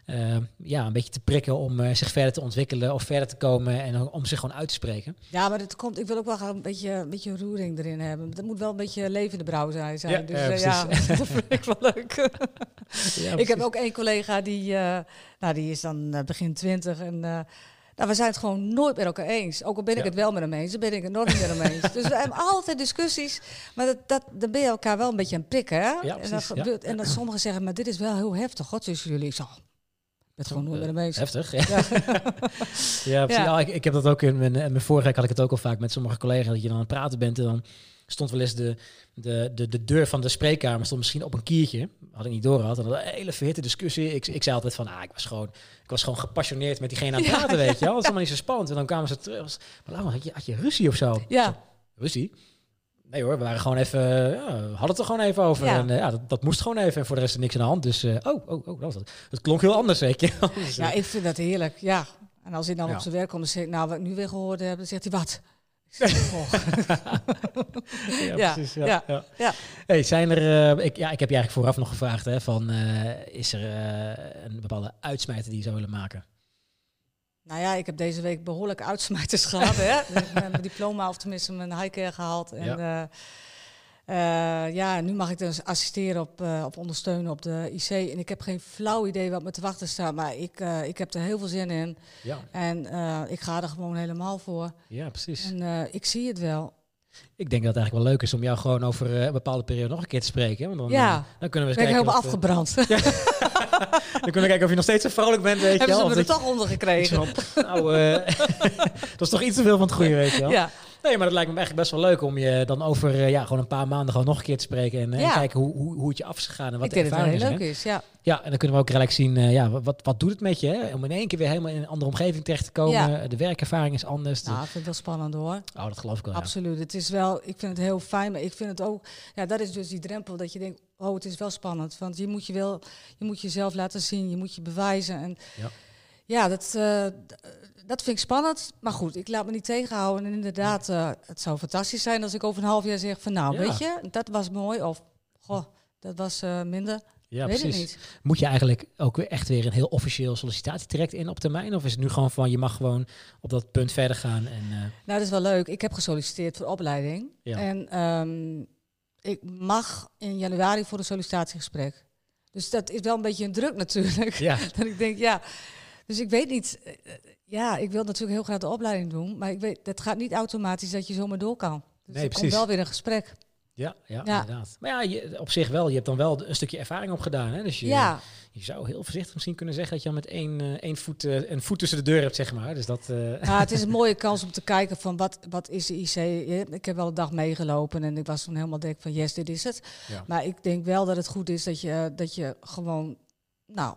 eh, ja, een beetje te prikken om eh, zich verder te ontwikkelen of verder te komen. En om zich gewoon uit te spreken. Ja, maar het komt, ik wil ook wel graag een beetje, een beetje roering erin hebben. Dat moet wel een beetje levende brouw zijn. zijn. Ja, dus ja, eh, ja, precies. dat vind ik wel leuk. Ja, ik heb ook één collega die, eh, nou, die is dan begin twintig. En eh, nou, we zijn het gewoon nooit met elkaar eens. Ook al ben ik Ja. het wel met hem eens, dan ben ik het nooit met hem eens. Dus we hebben altijd discussies. Maar dat, dat, dan ben je elkaar wel een beetje aan het prikken. Hè? en, precies, dan ja. gebeurt, en dan sommigen zeggen, maar dit is wel heel heftig. God tussen jullie. Ik zeg, gewoon nooit hem eens. Heftig. Ja, ja, precies. Ja. Ja, ik, ik heb dat ook in mijn, in mijn vorige had ik het ook al vaak met sommige collega's dat je dan aan het praten bent en dan stond wel eens de, de, de, de deur van de spreekkamer stond misschien op een kiertje. Had ik niet door had. En dan een hele verhitte discussie. Ik, ik zei altijd van, ah, ik was gewoon, ik was gewoon gepassioneerd met diegene aan het Ja, praten, weet je wel. Dat is allemaal niet zo spannend. En dan kwamen ze terug. Maar Laura, had je, had je ruzie of zo? Ja. Ruzie? Nee hoor, we waren gewoon even, ja, we hadden het er gewoon even over. Ja. En eh, ja, dat, dat moest gewoon even. En voor de rest is niks aan de hand. Dus, eh, oh, oh, oh, dat was het. Het klonk heel anders, wel. Dus, eh, Ja, ik vind dat heerlijk, ja. En als hij dan Ja. op zijn werk komt, dan zeg ik, nou, wat ik nu weer gehoord heb, dan zegt hij, wat? Ja, Ja, precies. Ja, ja, ja. ja. Hey, zijn er, ik, ja, ik heb je eigenlijk vooraf nog gevraagd, hè, van, is er een bepaalde uitsmijter die je zou willen maken? Nou ja, ik heb deze week behoorlijk uitsmijters gehad. Hè? Ik heb mijn diploma, of tenminste mijn highcare gehaald. En Ja. ja. ja, nu mag ik dus assisteren op, eh, op ondersteunen op de IC. En ik heb geen flauw idee wat me te wachten staat. Maar ik, ik heb er heel veel zin in. Ja, En ik ga er gewoon helemaal voor. ja precies. En ik zie het wel. Ik denk dat het eigenlijk wel leuk is om jou gewoon over eh, een bepaalde periode nog een keer te spreken. Want dan, Ja. eh, dan kunnen we Ik ben kijken. helemaal of, eh, afgebrand. dan kunnen we kijken of je nog steeds zo vrolijk bent, weet je Hebben ze me er toch onder gekregen? Nou, dat is toch iets te veel van het goede, weet je wel. Ja. Nee, maar dat lijkt me eigenlijk best wel leuk om je dan over eh, ja, gewoon een paar maanden gewoon nog een keer te spreken. En, en Ja. kijken hoe, hoe, hoe het je af is gegaan en wat ik de denk dat het heel leuk is, ja. Ja, en dan kunnen we ook gelijk zien, eh, ja, wat, wat doet het met je? Hè? Om in één keer weer helemaal in een andere omgeving terecht te komen. Ja. De werkervaring is anders. De- Nou, ik vind het wel spannend hoor. oh, dat geloof ik wel. ja. Absoluut. Het is wel, ik vind het heel fijn, maar ik vind het ook, ja, dat is dus die drempel dat je denkt, oh, het is wel spannend. Want je moet je wel, je moet jezelf laten zien, je moet je bewijzen. En Ja. ja, dat, d- dat vind ik spannend. Maar goed, ik laat me niet tegenhouden. En inderdaad, eh, het zou fantastisch zijn als ik over een half jaar zeg van, nou, Ja. weet je, dat was mooi. Of, goh, dat was eh, minder. Ja, weet precies. niet. Moet je eigenlijk ook weer echt weer een heel officieel sollicitatietraject in op termijn? Of is het nu gewoon van, je mag gewoon op dat punt verder gaan? En, eh, Nou, dat is wel leuk. Ik heb gesolliciteerd voor opleiding. Ja. En ehm, ik mag in januari voor een sollicitatiegesprek. Dus dat is wel een beetje een druk natuurlijk. ja, dat ik denk, ja. Dus ik weet niet. Ja, ik wil natuurlijk heel graag de opleiding doen. Maar ik weet, dat gaat niet automatisch dat je zomaar door kan. Dus Nee, er precies. komt wel weer een gesprek. ja, ja, Ja. inderdaad. Maar ja, je, op zich wel. Je hebt dan wel een stukje ervaring opgedaan. Hè? Dus je, Ja, je zou heel voorzichtig misschien kunnen zeggen dat je al met één, eh, één voet, eh, een voet tussen de deur hebt, zeg maar. Dus dat... eh, ja, het is een mooie kans om te kijken van wat, wat is de IC. Ik heb wel een dag meegelopen en ik was toen helemaal denk van yes, dit is het. Ja. Maar ik denk wel dat het goed is dat je, dat je gewoon, nou,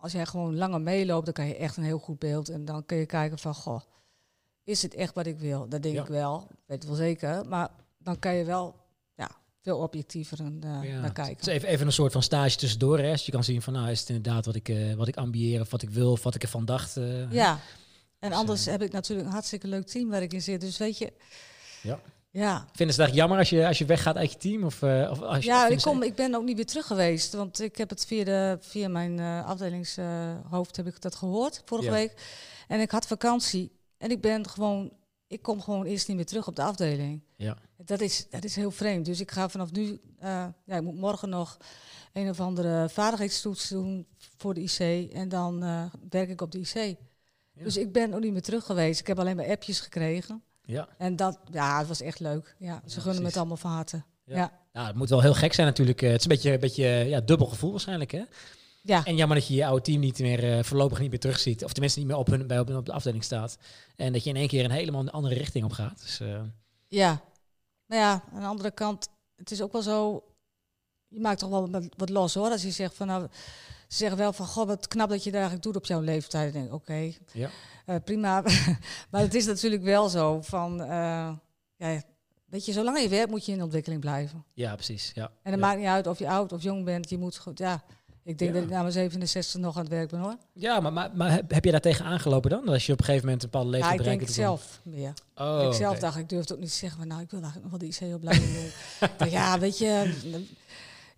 als jij gewoon langer meeloopt, dan kan je echt een heel goed beeld. En dan kun je kijken van, goh, is het echt wat ik wil? Dat denk Ja. ik wel, weet het wel zeker. Maar dan kan je wel, ja, veel objectiever en, uh, Ja, naar kijken. Dus even, even een soort van stage tussendoor. Hè? Dus je kan zien van, nou, is het inderdaad wat ik, eh, wat ik ambieer of wat ik wil of wat ik ervan dacht. eh. Ja, en Dus, anders eh, heb ik natuurlijk een hartstikke leuk team waar ik in zit. Dus weet je, Ja. Ja, Vinden ze het echt jammer als je, als je weggaat uit je team? Of, eh, of als Ja, ik, ze- kom, ik ben ook niet weer terug geweest. Want ik heb het via, de, via mijn eh, afdelingshoofd heb ik dat gehoord vorige Ja. week. En ik had vakantie. En ik ben gewoon, ik kom gewoon eerst niet meer terug op de afdeling. Ja. Dat is, dat is heel vreemd. Dus ik ga vanaf nu, eh, ja, ik moet morgen nog een of andere vaardigheidstoets doen voor de IC. En dan werk ik op de IC. Ja. Dus ik ben ook niet meer terug geweest. Ik heb alleen maar appjes gekregen. Ja. En dat, ja, het was echt leuk. Ja, ze Ja, gunnen me het allemaal van harte. Ja. Ja. Nou, het moet wel heel gek zijn natuurlijk. Eh, Het is een beetje, een beetje ja, dubbel gevoel waarschijnlijk, hè? Ja. En jammer dat je je oude team niet meer eh, voorlopig niet meer terugziet. Of tenminste niet meer op, hun, bij, op, op de afdeling staat. En dat je in één keer een helemaal andere richting op gaat. Dus, eh, Ja, maar ja, aan de andere kant, het is ook wel zo, je maakt toch wel wat, los hoor. Als je zegt van, nou, ze zeggen wel van, goh, wat knap dat je daar eigenlijk doet op jouw leeftijd. Dan denk ik, oké, Ja. eh, prima. maar het is natuurlijk wel zo van, eh, ja, weet je, zolang je werkt moet je in ontwikkeling blijven. ja, precies. Ja. En het ja. maakt niet uit of je oud of jong bent, je moet goed, ja. Ik denk Ja. dat ik na mijn 67 nog aan het werk ben hoor. Ja, maar, maar, maar heb je daar tegen aangelopen dan? Dat als je op een gegeven moment een bepaalde Ja, leeftijd ik denk het zelf meer. Oh, ik zelf dacht, ik durfde ook niet te zeggen, maar nou, ik wil eigenlijk nog wel de IC-opleiding doen. Ik dacht, ja, weet je,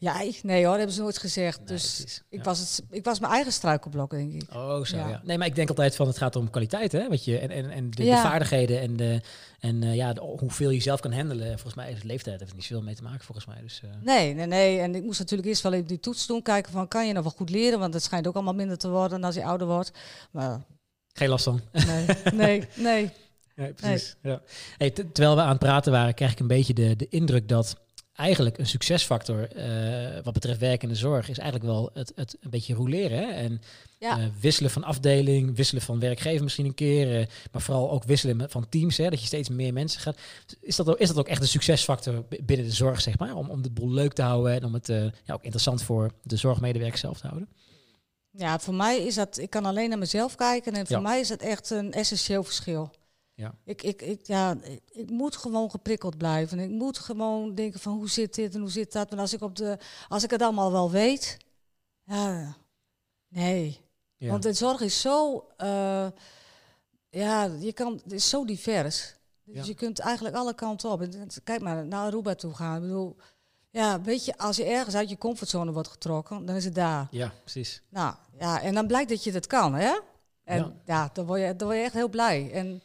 ja, ik- nee hoor, dat hebben ze nooit gezegd. Nee, dus precies. ik, Ja. was het, ik was mijn eigen struikelblok, denk ik. Oh, zo ja. Ja. Nee, maar ik denk altijd van het gaat om kwaliteit, hè? Wat je, en en, en de, vaardigheden en, de, en eh, ja, de- hoeveel je zelf kan handelen. Volgens mij heeft de leeftijd heeft er niet zoveel mee te maken, volgens mij. Dus, eh, Nee, nee, nee. En ik moest natuurlijk eerst wel even die toets doen, kijken van, kan je nog wel goed leren? Want het schijnt ook allemaal minder te worden als je ouder wordt. Maar geen last van. nee, nee, nee. Nee, precies. Ja. Hey, te- terwijl we aan het praten waren, krijg ik een beetje de, de indruk dat eigenlijk een succesfactor eh, wat betreft werk in de zorg is eigenlijk wel het, het een beetje roleren. Hè? En Ja. eh, wisselen van afdeling, wisselen van werkgever misschien een keer, eh, maar vooral ook wisselen van teams, hè? dat je steeds meer mensen gaat. Is dat, ook, is dat ook echt een succesfactor binnen de zorg, zeg maar, om, om de boel leuk te houden en om het ja, ook interessant voor de zorgmedewerker zelf te houden? Ja, voor mij is dat, ik kan alleen naar mezelf kijken en voor Ja. mij is dat echt een essentieel verschil. Ja. Ik, ik, ik, ja, ik, ik moet gewoon geprikkeld blijven. Ik moet gewoon denken van hoe zit dit en hoe zit dat. En als ik, op de, als ik het allemaal wel weet, ja, nee. Ja. Want de zorg is zo, eh, ja, je kan, het is zo divers. Dus Ja. je kunt eigenlijk alle kanten op. Kijk maar naar Aruba toe gaan. Ik bedoel, ja, weet je, als je ergens uit je comfortzone wordt getrokken, dan is het daar. ja, precies. Nou, ja, en dan blijkt dat je dat kan, hè? En Ja. ja, dan, word je, dan word je echt heel blij. En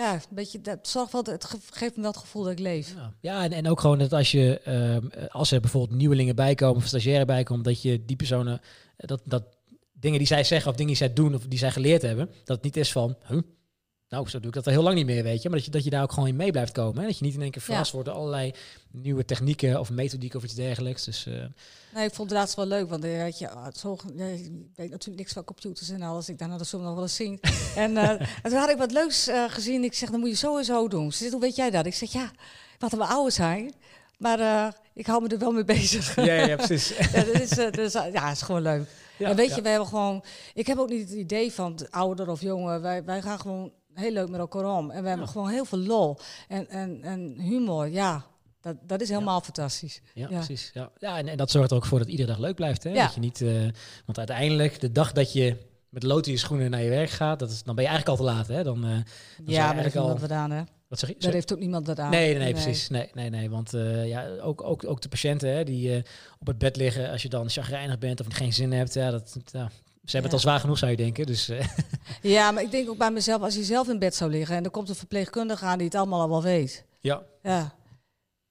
ja, een beetje, dat zorgt wel, het ge- geeft me het gevoel dat ik leef. Ja, en, en ook gewoon dat als je ehm, als er bijvoorbeeld nieuwelingen bij komen of stagiairen bij komen, dat je die personen eh, dat, dat dingen die zij zeggen of dingen die zij doen of die zij geleerd hebben, dat het niet is van, huh? Nou, zo doe ik dat al heel lang niet meer, weet je. Maar dat je, dat je daar ook gewoon in mee blijft komen. Hè? Dat je niet in één keer verrast wordt door allerlei nieuwe technieken of methodieken of iets dergelijks. Dus eh, Nee, ik vond het laatst wel leuk, want eh, weet je, ah, zo, ja, ik weet natuurlijk niks van computers en alles. Ik dacht, nou, dat zullen we nog wel eens zien. en, eh, en toen had ik wat leuks eh, gezien. Ik zeg, dan moet je zo en zo doen. Ze zegt, hoe weet jij dat? Ik zeg, ja, wat we ouder zijn. Maar ik hou me er wel mee bezig. ja, ja, precies. ja, dat is, ja, is gewoon leuk. Ja, en weet je, we hebben gewoon. Ik heb ook niet het idee van de ouder of jongen. Wij, wij gaan gewoon heel leuk met elkaar om. En we hebben gewoon heel veel lol. En, en, en humor, ja. Dat, dat is helemaal fantastisch. Ja, Ja. precies. Ja, ja en, en dat zorgt er ook voor dat iedere dag leuk blijft. Hè? Ja. Dat je niet, eh, want uiteindelijk, de dag dat je met lood in je schoenen naar je werk gaat, dat is, dan ben je eigenlijk al te laat. Hè? Dan, eh, Ja, maar daar heeft al- niemand wat aan, hè? wat zeg je? Daar heeft ook niemand wat aan. Nee, nee, nee, precies. Nee, nee, nee. Want eh, ja, ook, ook, ook de patiënten hè, die op het bed liggen, als je dan chagrijnig bent of geen zin hebt, ja, dat, ja, ze hebben het al zwaar genoeg, zou je denken. Dus eh, Ja, maar ik denk ook bij mezelf, als je zelf in bed zou liggen en er komt een verpleegkundige aan die het allemaal al wel weet. ja, Ja.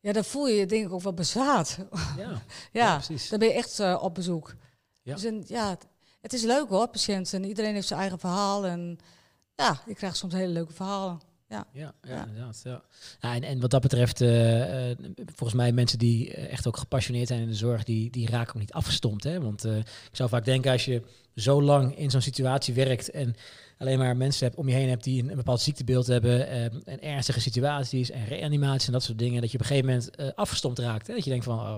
Ja, dan voel je je denk ik ook wel bezwaard. ja, ja, precies. dan ben je echt eh, op bezoek. Ja. Dus en, ja, het, is leuk hoor, patiënten. Iedereen heeft zijn eigen verhaal. En ja, ik krijg soms hele leuke verhalen. Ja, ja, Ja. inderdaad. Ja. Ja, en, en wat dat betreft, eh, volgens mij mensen die echt ook gepassioneerd zijn in de zorg, die, die raken ook niet afgestompt. Hè? Want ik zou vaak denken, als je zo lang in zo'n situatie werkt en alleen maar mensen hebt, om je heen hebt die een, een bepaald ziektebeeld hebben, eh, en ernstige situaties en reanimatie en dat soort dingen, dat je op een gegeven moment eh, afgestompt raakt. Hè? Dat je denkt van, oh,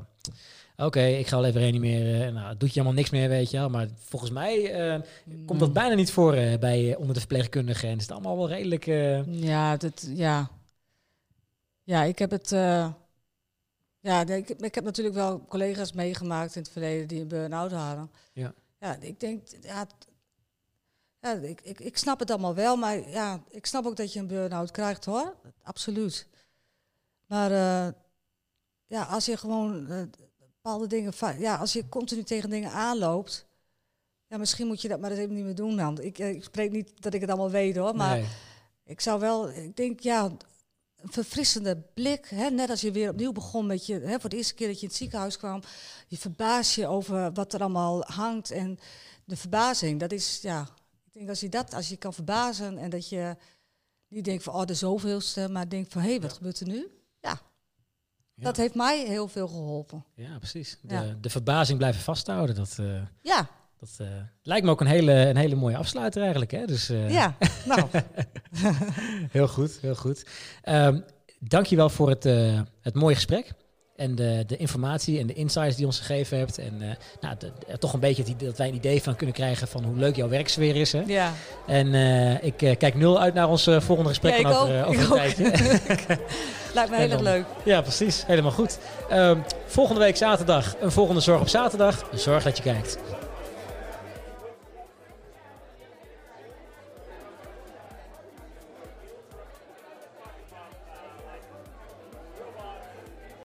oké, ik ga wel even reanimeren. Nou, het doet je allemaal niks meer, weet je wel. Maar volgens mij eh, komt dat bijna niet voor eh, bij, eh, onder de verpleegkundigen. En is het allemaal wel redelijk... Ja, dat, ja. ja, ik heb het. Ja, ik, ik heb natuurlijk wel collega's meegemaakt in het verleden die een burn-out hadden. Ja. Ja, ik denk, ja, ja ik, ik, ik snap het allemaal wel, maar ja, ik snap ook dat je een burn-out krijgt hoor. Absoluut. Maar eh, ja, als je gewoon eh, bepaalde dingen, ja, als je continu tegen dingen aanloopt, ja, misschien moet je dat maar eens even niet meer doen dan. Ik, eh, ik spreek niet dat ik het allemaal weet hoor, maar Nee. ik zou wel, ik denk ja, verfrissende blik. Hè? Net als je weer opnieuw begon met je, hè, voor de eerste keer dat je in het ziekenhuis kwam, je verbaas je over wat er allemaal hangt. En de verbazing, dat is, ja, ik denk als je dat, als je kan verbazen en dat je niet denkt van, oh, de zoveelste, maar denkt van, hé, hey, wat gebeurt er nu? Ja. Ja. Dat heeft mij heel veel geholpen. Ja, precies. De, Ja. de verbazing blijven vasthouden. Dat, eh, Ja, dat eh, lijkt me ook een hele, een hele mooie afsluiter eigenlijk. Hè? Dus, eh, ja. nou, Heel goed, heel goed. Ehm dankjewel voor het, eh, het mooie gesprek. En de, de informatie en de insights die ons gegeven hebt. En nou, de- de- toch een beetje dat wij een idee van kunnen krijgen van hoe leuk jouw werksfeer is. Hè? ja. En ik kijk nul uit naar ons volgende gesprek Ja, over, ook, over ik een ook. tijdje. Lijkt me heel erg leuk. ja, precies. Helemaal goed. Ehm, volgende week zaterdag een volgende Zorg op zaterdag. Zorg dat je kijkt.